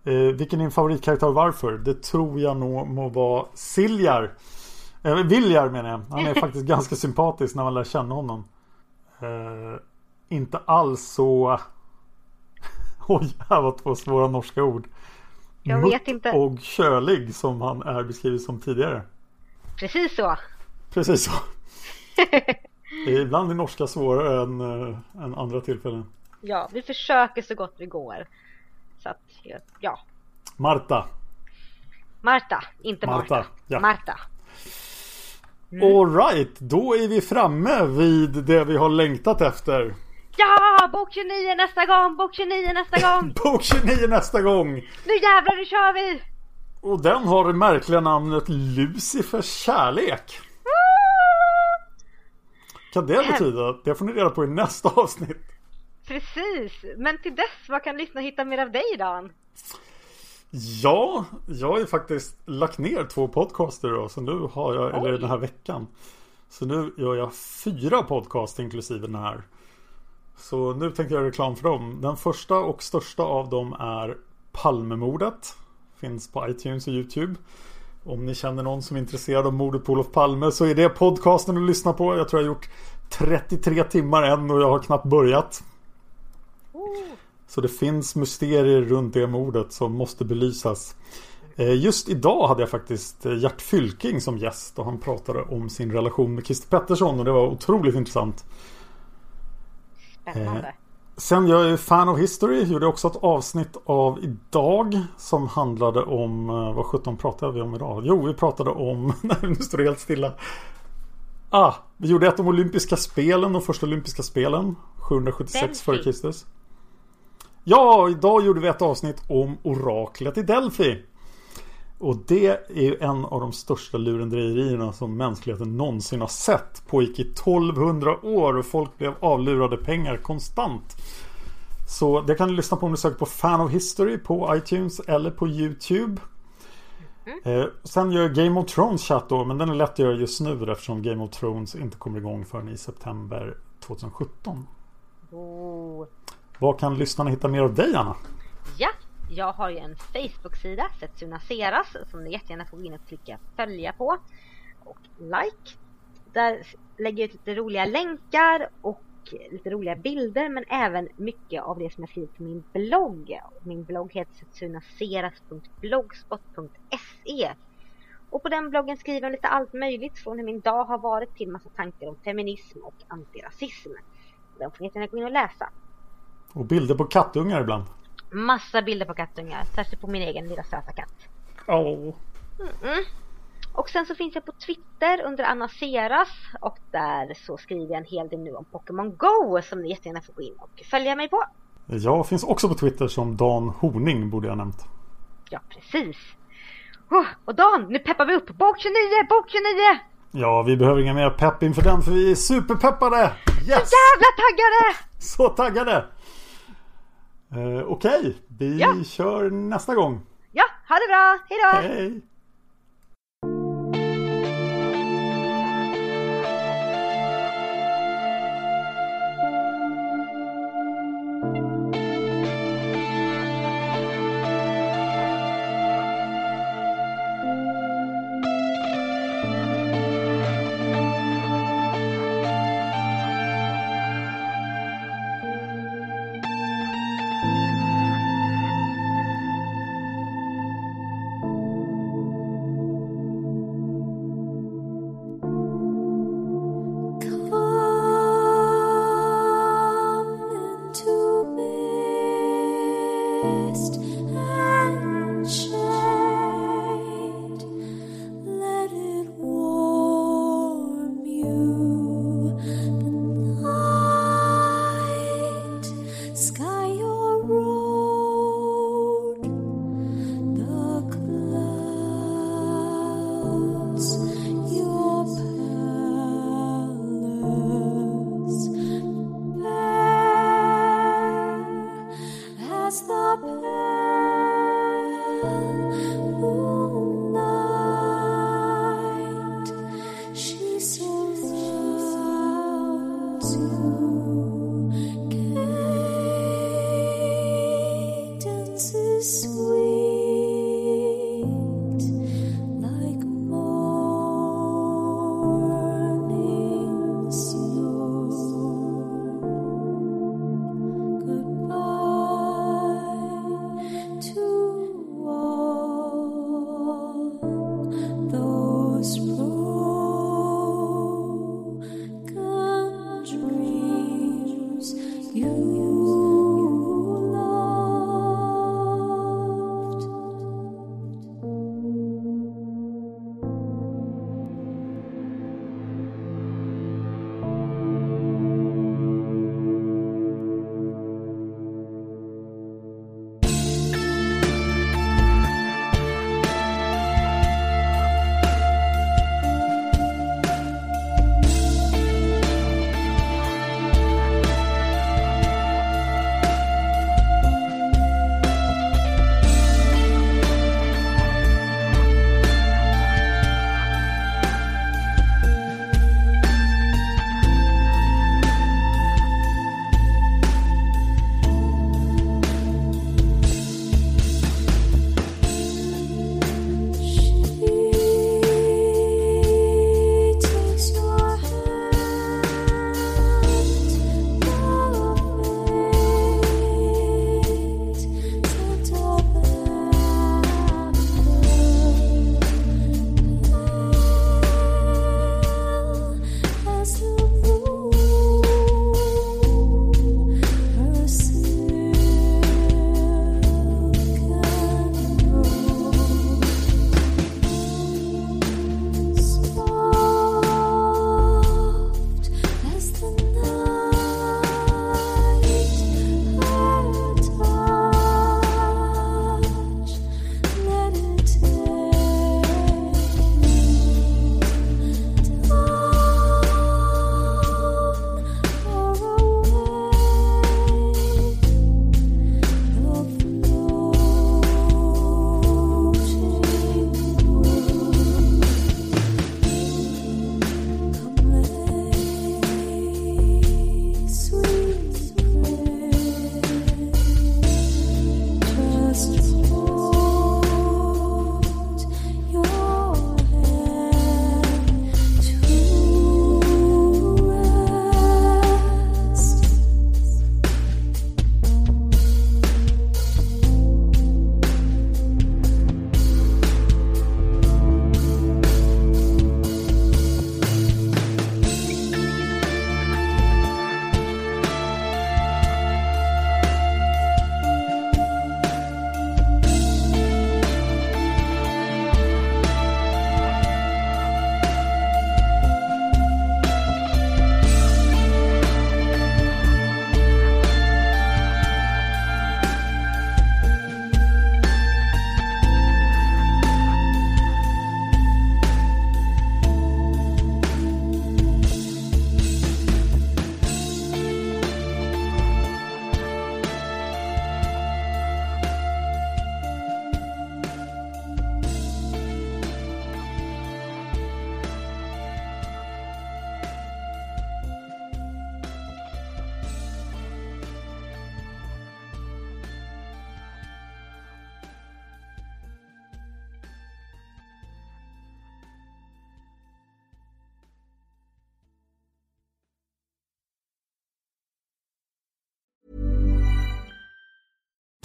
Eh, vilken är din favoritkaraktär och varför? Det tror jag nog må vara Siljar. Eh, Viljar menar jag. Han är <laughs> faktiskt ganska sympatisk när man lär känna honom. Eh, inte alls så... <laughs> Oj, här var två svåra norska ord. Jag vet inte. och kölig som han är beskriven som tidigare. Precis så. Precis så. <laughs> Ibland är norska svårare än, eh, än andra tillfällen. Ja, vi försöker så gott vi går. Så att, ja. Marta. Marta, inte Marta. Marta, ja. Marta. Alright, då är vi framme vid det vi har längtat efter. Ja, bok 29 nästa gång, bok 29 nästa gång. <laughs> Bok 29 nästa gång. Nu jävlar, nu kör vi! Och den har det märkliga namnet Lucifers kärlek. Kan det betyda? Det får ni reda på i nästa avsnitt. Precis, men till dess, vad kan lyssna hitta mer av dig Dan? Ja, jag har ju faktiskt lagt ner två podcaster då, så nu har jag, eller den här veckan. Så nu gör jag fyra podcast inklusive den här. Så nu tänkte jag göra reklam för dem. Den första och största av dem är Palmemordet. Finns på iTunes och YouTube. Om ni känner någon som är intresserad av mordet på Olof Palme så är det podcasten att lyssna på. Jag tror jag har gjort 33 timmar än och jag har knappt börjat. Så det finns mysterier runt det mordet som måste belysas. Eh, just idag hade jag faktiskt eh, Gert Fylking som gäst och han pratade om sin relation med Christer Pettersson och det var otroligt intressant. Spännande. Sen jag är fan of history. Gjorde också ett avsnitt av idag som handlade om eh, vad sjutton pratade vi om idag? Jo, vi pratade om <laughs> Nej, nu står det helt stilla. Ah, vi gjorde ett om olympiska spelen, de första olympiska spelen 776 före. Kristus. Ja, idag gjorde vi ett avsnitt om oraklet i Delphi. Och det är ju en av de största lurendrejerierna som mänskligheten någonsin har sett. Pågick i 1200 år och folk blev avlurade pengar konstant. Så det kan du lyssna på om du söker på Fan of History på iTunes eller på YouTube. Eh, sen gör jag Game of Thrones chatt då, men den är lätt att göra just nu eftersom Game of Thrones inte kommer igång förrän i september 2017. Oh. Var kan lyssnarna hitta mer av dig Anna? Ja, jag har ju en Facebook-sida, Setsuna Seras, som ni jättegärna får gå in och klicka följa på. Och like. Där lägger jag ut lite roliga länkar och lite roliga bilder men även mycket av det som jag skrivit på min blogg. Min blogg heter setsunaseras.blogspot.se och på den bloggen skriver jag lite allt möjligt från hur min dag har varit till massa tankar om feminism och antirasism. Den får ni jättegärna gå in och läsa. Och bilder på kattungar ibland. Massa bilder på kattungar, särskilt på min egen lilla söta katt. Oh. Mm. Och sen så finns jag på Twitter under Anna Seras och där så skriver jag en hel del nu om Pokémon Go som ni jättegärna får gå in och följa mig på. Jag finns också på Twitter som Dan Horning borde jag ha nämnt. Ja, precis. Oh, och Dan, nu peppar vi upp! Bok 29! Bok 29! Ja, vi behöver inga mer pepp inför den för vi är superpeppade! Yes! Jävla taggade! Så taggade! Eh, Okej, vi Ja. kör nästa gång. Ja, ha det bra! Hejdå! Hej!